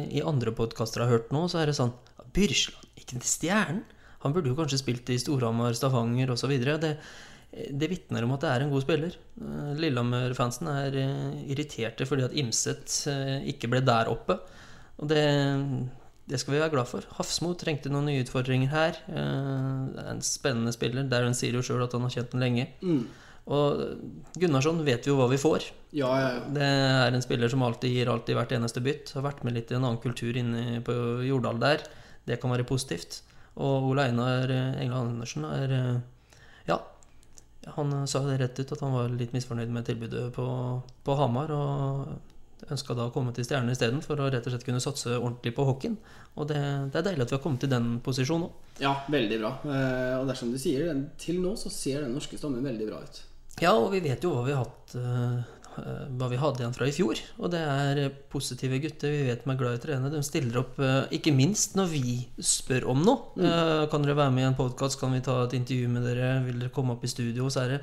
C: i andre podkaster har hørt nå, så er det sånn Byrkjeland, ikke til stjernen? Han burde jo kanskje spilt i Storhamar, Stavanger osv. Det, det vitner om at det er en god spiller. Eh, Lillehammer-fansen er eh, irriterte fordi at Imset ikke ble der oppe. Og det, det skal vi være glad for. Hafsmo trengte noen nye utfordringer her. Eh, en spennende spiller. Darren sier jo sjøl at han har kjent den lenge. Og Gunnarsson vet vi jo hva vi får.
B: Ja, ja, ja.
C: Det er en spiller som alltid gir alt i hvert eneste bytt. Har vært med litt i en annen kultur inne på Jordal der. Det kan være positivt. Og Ole Einar Engla Andersen er eh, Ja, han sa det rett ut at han var litt misfornøyd med tilbudet på, på Hamar. Og ønska da å komme til Stjernen isteden for å rett og slett kunne satse ordentlig på hockeyen. Og det, det er deilig at vi har kommet til den posisjonen nå.
B: ja veldig bra. Eh, og er du sier, det, til nå så ser den norske stammen veldig bra ut.
C: Ja, og vi vet jo hva vi hatt eh, Hva vi hadde igjen fra i fjor. Og det er positive gutter. Vi vet de er glad i å trene. De stiller opp eh, ikke minst når vi spør om noe. Mm. Kan dere være med i en podkast? Kan vi ta et intervju med dere? Vil dere komme opp i studio? Så er det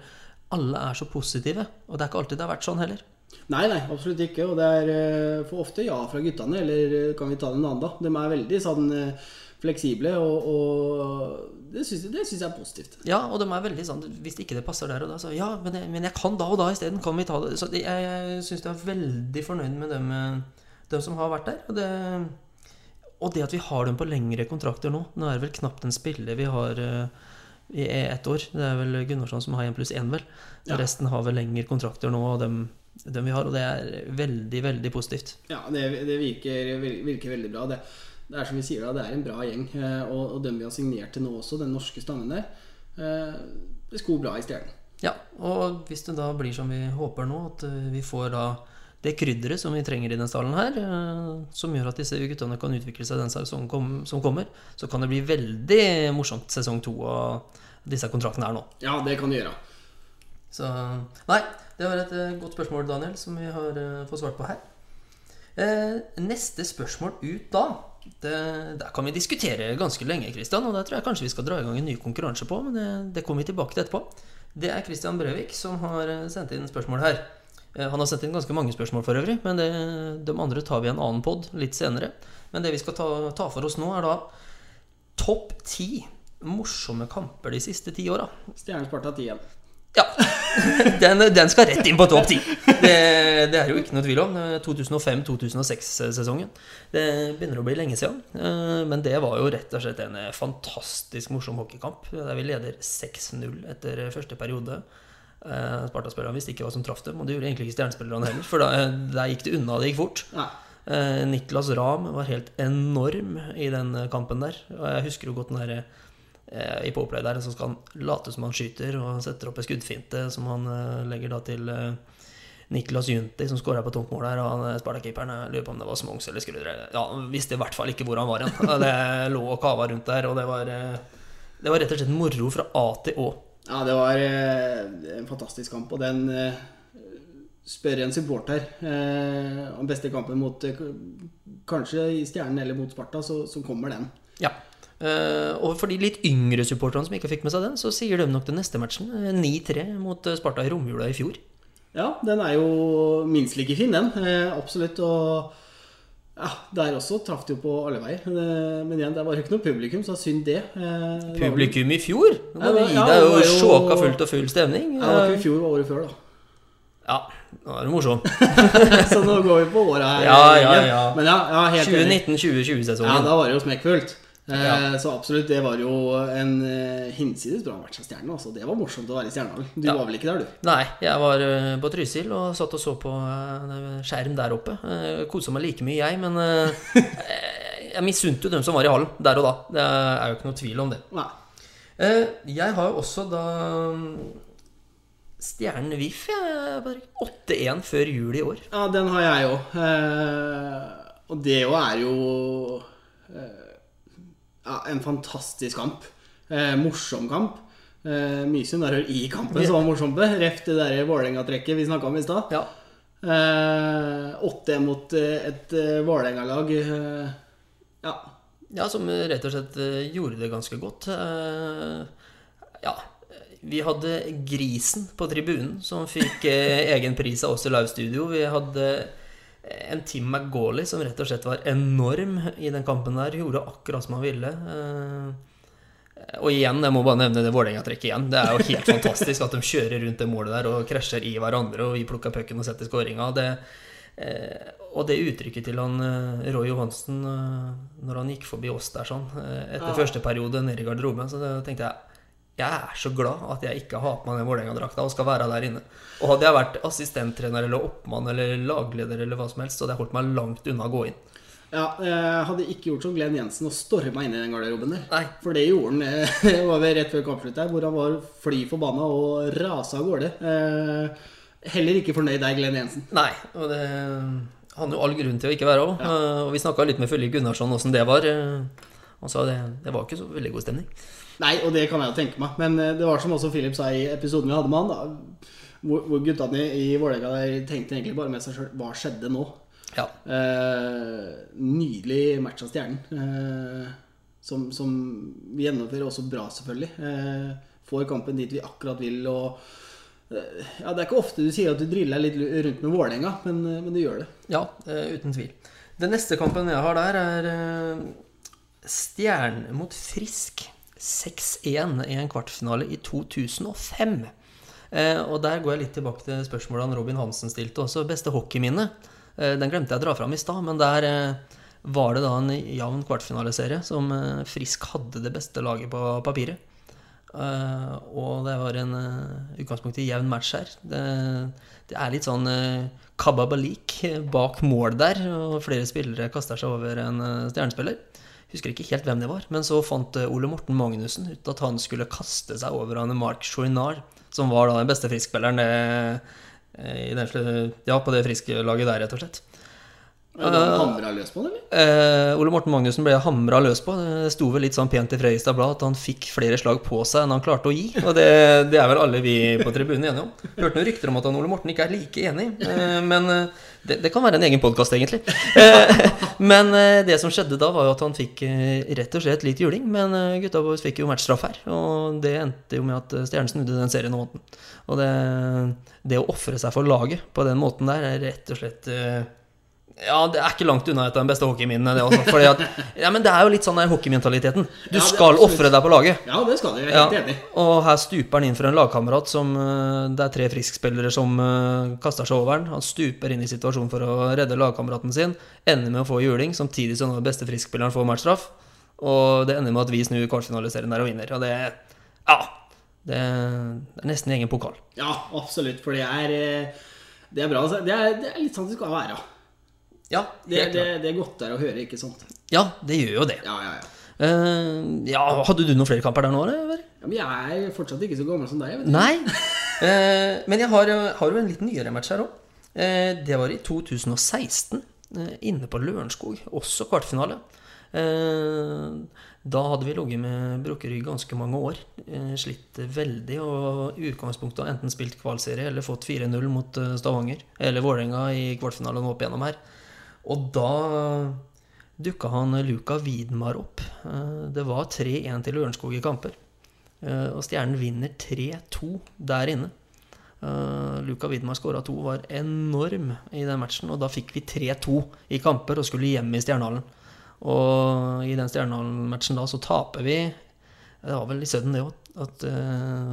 C: Alle er så positive. Og det er ikke alltid det har vært sånn heller.
B: Nei, nei, absolutt ikke. Og det er eh, for ofte ja fra guttene, eller eh, kan vi ta den andre? De er veldig sånn eh, fleksible, og, og det syns det jeg er positivt.
C: Ja, og de er veldig sånn Hvis ikke det passer der og da, så ja, men jeg, men jeg kan da og da isteden. Kan vi ta det? Så jeg, jeg syns jeg er veldig fornøyd med dem, dem som har vært der. Og det, og det at vi har dem på lengre kontrakter nå. Nå er det vel knapt en spiller vi har i ett år. Det er vel Gunnarsson som har én pluss én, vel.
B: Ja.
C: Resten har vel lengre kontrakter nå, og dem, dem vi har. Og det er veldig, veldig positivt.
B: Ja, det, det virker, virker veldig bra. Det, det er som vi sier, da, det er en bra gjeng. eh, Og, og dem vi har signert til nå også, den norske stammen der, eh, det sko bra i Stjernen.
C: Ja, og hvis det da blir som vi håper nå, at eh, vi får da det krydderet som vi trenger i denne stallen her, som gjør at disse guttene kan utvikle seg den sesongen kom, som kommer, så kan det bli veldig morsomt sesong to av disse kontraktene her nå.
B: Ja, det kan det gjøre.
C: Så Nei, det var et eh, godt spørsmål, Daniel, som vi har uh, fått svart på her. Uh, neste spørsmål ut da det, Der kan vi diskutere ganske lenge, Christian, og der tror jeg kanskje vi skal dra i gang en ny konkurranse på, men det, det kommer vi tilbake til etterpå. Det er Christian Brøvik som har sendt inn spørsmål her. Han har sendt inn ganske mange spørsmål for øvrig, men det, de andre tar vi i en annen pod litt senere. Men det vi skal ta, ta for oss nå, er da topp ti morsomme kamper de siste ti åra.
B: Stjernen Sparta 10 igjen.
C: Ja. Den, den skal rett inn på topp ti. Det, det er jo ikke noe tvil om. 2005-2006-sesongen. Det begynner å bli lenge siden. Eh, Men det var jo rett og slett en eh, fantastisk morsom hockeykamp. Der vi leder 6-0 etter første periode. Eh, Sparta-spillerne visste ikke hva som traff dem, og det gjorde egentlig ikke stjernespillerne heller. For da, der gikk det unna, det gikk fort. Eh, Niklas Rahm var helt enorm i den kampen der. Og jeg husker jo godt den derre eh, I powerplay der så skal han late som han skyter, og han setter opp en skuddfinte som han eh, legger da til eh, Niklas Junti, som skåra på tomt mål der. Og han eh, Sparta-keeperen lurer på om det var Smongs eller Skrudre. Ja, han visste i hvert fall ikke hvor han var igjen. Det lå og kava rundt der, og det var, eh, det var rett og slett moro fra A til Å.
B: Ja, det var eh, en fantastisk kamp, og den eh, spør en supporter eh, om beste kampen mot eh, Kanskje i Stjernen eller mot Sparta, så, så kommer den.
C: Ja. Eh, og for de litt yngre supporterne som ikke fikk med seg den, så sier de nok den neste matchen. eh, 9-3 mot eh, Sparta i romjula i fjor.
B: Ja, den er jo minst like fin, den. Uh, absolutt. Og ja, der også traff det jo på alle veier. Uh, Men igjen, det var jo ikke noe publikum, så synd det. Eh, det
C: Publikum i fjor. Nå
B: Ja,
C: må
B: det-
C: gi
B: ja,
C: deg
B: det
C: jo sjåka fullt og full stemning.
B: Ja, det var ikke i fjor, det var året før, da.
C: Ja, nå er du morsom.
B: Så nå går vi på året her.
C: Ja, ja, ja.
B: Men ja, ja helt
C: 2019-2020-sesongen.
B: Ja, da var det jo smekkfullt. Eh,
C: Ja.
B: Så absolutt, det var jo en eh, hinsides bra match av Stjernen. Altså. Det var morsomt å være i Stjernehallen. Du
C: Ja.
B: var vel ikke der, du?
C: Nei, jeg var eh, på Trysil og satt og så på skjerm der oppe. Kosa meg like mye, jeg, men jeg misunte jo dem som var i hallen der og da. Det er jo ikke noe tvil om det.
B: Nei.
C: Jeg har jo også da Stjernen VIF, jeg, Patrick. 8-1 før jul i år.
B: Ja, den har jeg òg. Og det jo er jo ja, en fantastisk kamp. Eh, morsom kamp. Eh, mye der i kampen som var morsomt. Ref det der Vålerenga-trekket vi snakka om i stad.
C: Ja.
B: Eh, 8 mot eh, et eh, Vålerenga-lag. Eh, ja.
C: Ja, som rett og slett eh, gjorde det ganske godt. Eh, Ja, vi hadde Grisen på tribunen, som fikk egen pris av oss i Live Studio. Vi hadde en Tim McGauley som rett og slett var enorm i den kampen der. Gjorde akkurat som han ville. Eh, Og igjen, jeg må bare nevne det Vålerenga-trekket igjen. Det er jo helt fantastisk at de kjører rundt det målet der og krasjer i hverandre, og vi plukker pucken og setter skåringa. Det, eh, og det uttrykket til han eh, Roy Johansen når han gikk forbi oss der sånn, etter
B: Ja.
C: første periode nede i garderoben, så tenkte jeg jeg er så glad at jeg ikke har på meg den Vålerenga-drakta og skal være der inne. Og hadde jeg vært assistenttrener eller oppmann eller lagleder eller hva som helst, så hadde jeg holdt meg langt unna å gå inn.
B: ja. Jeg hadde ikke gjort som Glenn Jensen og storma inn i den garderoben der.
C: Nei.
B: For det gjorde han eh, var rett før kampslutt der, hvor han var fly forbanna og rasa av gårde. Eh, heller ikke fornøyd der, Glenn Jensen.
C: Nei, og det han jo all grunn til å ikke være òg. Og vi snakka litt med Følge Gunnarsson åssen det var. eh, Han sa det, det var ikke så veldig god stemning.
B: Nei, og det kan jeg jo tenke meg. Men eh, det var som også Philip sa i episoden vi hadde med han, da. Hvor, hvor guttene i i Vålerenga tenkte egentlig bare med seg sjøl Hva skjedde nå?
C: Ja.
B: Eh, nydelig match av Stjernen. Eh, som, som vi gjennomfører også bra, selvfølgelig. Eh, får kampen dit vi akkurat vil. Og eh, ja, Det er ikke ofte du sier at du driller litt rundt med Vålerenga, men, eh, men du gjør det.
C: Ja, uten tvil. Den neste kampen jeg har der, er Stjernen mot Frisk. 6-1 i en kvartfinale i 2005. Eh, og der går jeg litt tilbake til spørsmålet han Robin Hansen stilte også. Beste hockeyminne. Eh, den glemte jeg å dra fram i stad, men der eh, var det da en jevn kvartfinaleserie som eh, Frisk hadde det beste laget på papiret. Eh, og det var en uh, utgangspunkt i jevn match her. Det, det er litt sånn kababalik bak mål der, og flere spillere kaster seg over en stjernespiller. Husker ikke helt hvem det var, men så fant uh, Ole Morten Magnussen ut at han skulle kaste seg over han Mark Chouinard, som var da den beste friskspilleren den, sl- ja, på det friske laget der, rett og slett.
B: Da hamra løs på eller?
C: Eh, Ole Morten Magnussen ble hamra løs på. Det sto vel litt sånn pent i Fredrikstad Blad at han fikk flere slag på seg enn han klarte å gi. Og det, det er vel alle vi på tribunen enige om. Hørte noen rykter om at han Ole Morten ikke er like enig, eh, men eh, det, det kan være en egen podkast, egentlig. Eh, men eh, det som skjedde da, var jo at han fikk eh, rett og slett litt juling. Men eh, gutta boys fikk jo matchstraff her, og det endte jo med at eh, Stjernen snudde den serien om måten. Og det, det å ofre seg for laget på den måten der er rett og slett eh, ja, det er ikke langt unna et av de beste hockeyminnene. Det, også, fordi at, ja, men det er jo litt sånn hockeymentaliteten. Du
B: Ja,
C: skal ofre deg på laget.
B: Ja, det skal du. Jeg er
C: Ja,
B: helt enig.
C: og her stuper han inn for en lagkamerat som eh, Det er tre friskspillere som uh, kaster seg over han. Han stuper inn i situasjonen for å redde lagkameraten sin. Ender med å få juling, samtidig som den beste friskspilleren får matchstraff. Og det ender med at vi snur kvartfinaliserien der og vinner. Og det Ja. Det, det er nesten egen pokal.
B: Ja, absolutt. For det er, eh, det er bra. Det er, det er litt sånn det skal være.
C: Ja,
B: Det, det, det er godt der å høre, ikke sant?
C: Ja, det gjør jo det.
B: Ja, ja, ja.
C: Uh, ja, hadde du noen flere kamper der nå, eller?
B: ja men jeg er fortsatt ikke så gammel som deg. Vet du.
C: Nei. uh, men jeg har, har jo en litt nyere match her òg. Uh, det var i 2016, eh, inne på Lørenskog. Også kvartfinale. Eh, da hadde vi ligget med brukket rygg ganske mange år. Eh, slitt veldig og i utgangspunktet har enten spilt kvalserie eller fått 4-0 mot eh, Stavanger eller Vålerenga i kvartfinalen opp igjennom her. Og da dukka han Luka Widmar opp. Eh, Det var 3-1 til Lørenskog i kamper. Eh, Og Stjernen vinner 3-2 der inne. Luka Widmar skåra to, var enorm i den matchen. Og da fikk vi 3-2 i kamper og skulle hjem i Stjernehallen. Og i den Stjernehallen-matchen da så taper vi Det var vel i Sudden, det òg. At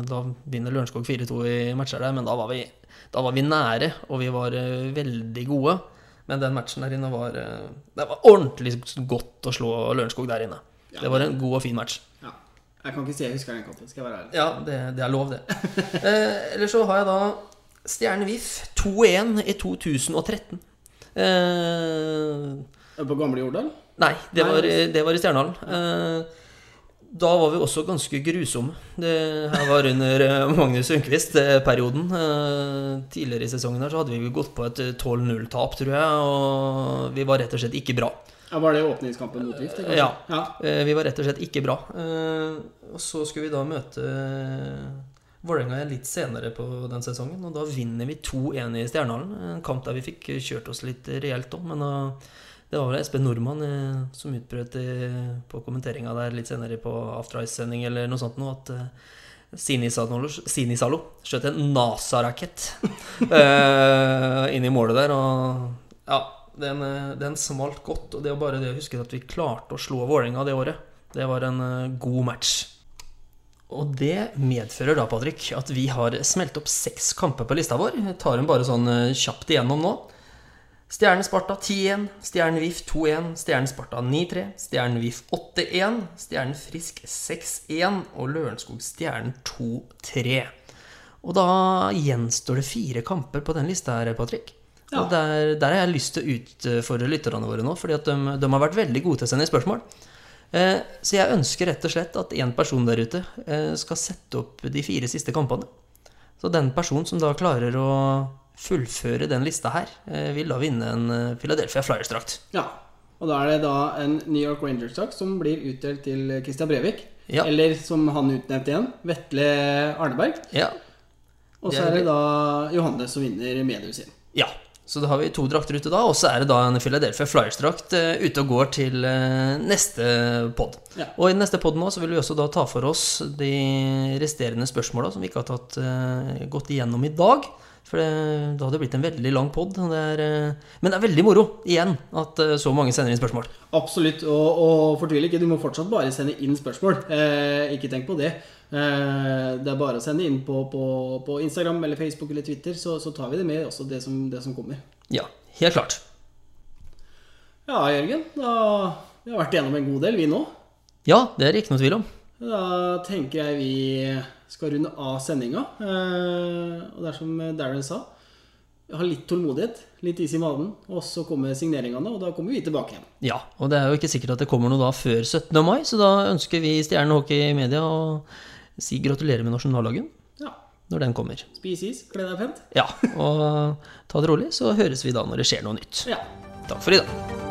C: da vinner Lørenskog 4-2 i matcher der, men da var, vi, da var vi nære, og vi var veldig gode. Men den matchen der inne var uh, Det var ordentlig godt å slå Lørenskog der inne. Det var en god og fin match.
B: Ja. Jeg kan ikke si jeg husker den kampen, skal jeg være ærlig.
C: Ja, det, det er lov, det. eh, Eller så har jeg da Stjerne VIF 2-1 i 2013. Eh,
B: På gamle Jordal?
C: nei, det
B: Nei,
C: var, det var i Stjernehallen. Eh, da var vi også ganske grusomme. Det her var under eh, Magnus Sundquist-perioden. Eh, tidligere i sesongen her så hadde vi gått på et eh, 12-0-tap, tror jeg. Og vi var rett og slett ikke bra.
B: Ja, Var det åpningskampen mot Gift?
C: Ja.
B: ja.
C: Eh, Vi var rett og slett ikke bra. Eh, Og så skulle vi da møte eh, Vålerenga litt senere på den sesongen, og da vinner vi 2-1 i Stjernehallen. En kamp der vi fikk kjørt oss litt reelt om, men da, det var vel Espen Nordmann eh, som utbrøt på kommenteringa der litt senere på After Ice-sending eller noe sånt nå, at eh, Sinisalo, Sinisalo skjøt en NASA-rakett eh, inn i målet der, og ja, den, eh, den smalt godt. Og det var bare det å huske at vi klarte å slå Vålerenga det året. Det var en eh, god match. Og det medfører da, Patrick, at vi har smelt opp seks kamper på lista vår. Jeg tar dem bare sånn eh, kjapt igjennom nå. Stjernen Sparta 10-1, Stjernen VIF 2-1, Stjernen Sparta 9-3, Stjernen VIF 8-1, Stjernen Frisk 6-1 og Lørenskog Stjernen 2-3. Og da gjenstår det fire kamper på den lista her, Patrick. Og der, der har jeg lyst til å utfordre lytterne våre nå, fordi at de, de har vært veldig gode til å sende spørsmål. Eh, så jeg ønsker rett og slett at én person der ute eh, skal sette opp de fire siste kampene. Så den personen som da klarer å fullføre den lista her, eh, vil da vinne en eh, Philadelphia Flyers-drakt.
B: Ja. Og da er det da en New York Rangers-drakt som blir utdelt til Christian Brevik.
C: Ja.
B: Eller som han utnevnte igjen, Vetle Arneberg.
C: Ja.
B: Og så
C: er
B: det da Johannes som vinner Medius sin.
C: ja. Så da har vi to drakter ute da, og så er det da en Philadelphia Flyers-drakt eh, ute og går til neste pod.
B: Ja.
C: Og i neste pod nå så vil vi også da ta for oss de resterende spørsmåla som vi ikke har tatt, gått igjennom i dag. For det, da hadde det blitt en veldig lang pod. det eh, Men det er veldig moro, igjen, at eh, så mange sender inn spørsmål.
B: Absolutt. Og, og fortvil ikke, du må fortsatt bare sende inn spørsmål. Eh, ikke tenk på det. Eh, det er bare å sende inn på, på, på Instagram eller Facebook eller Twitter, så, så tar vi det med, også det som, det som kommer.
C: Ja, helt klart.
B: Ja, Jørgen. Da, vi har vært igjennom en god del, vi nå.
C: Ja, det er det ikke noe tvil om.
B: Da tenker jeg vi skal runde av sendinga. Eh, og det er som Darren sa, ha litt tålmodighet, litt is i magen, og så kommer signeringene, og da kommer vi tilbake igjen.
C: Ja, og det er jo ikke sikkert at det kommer noe da før 17. mai, så da ønsker vi Stjerne Hockey Media å si gratulerer med nasjonaldagen
B: Ja.
C: når den kommer.
B: Spis is, kle deg pent.
C: Ja, og ta det rolig, så høres vi da når det skjer noe nytt.
B: Ja.
C: Takk for i dag.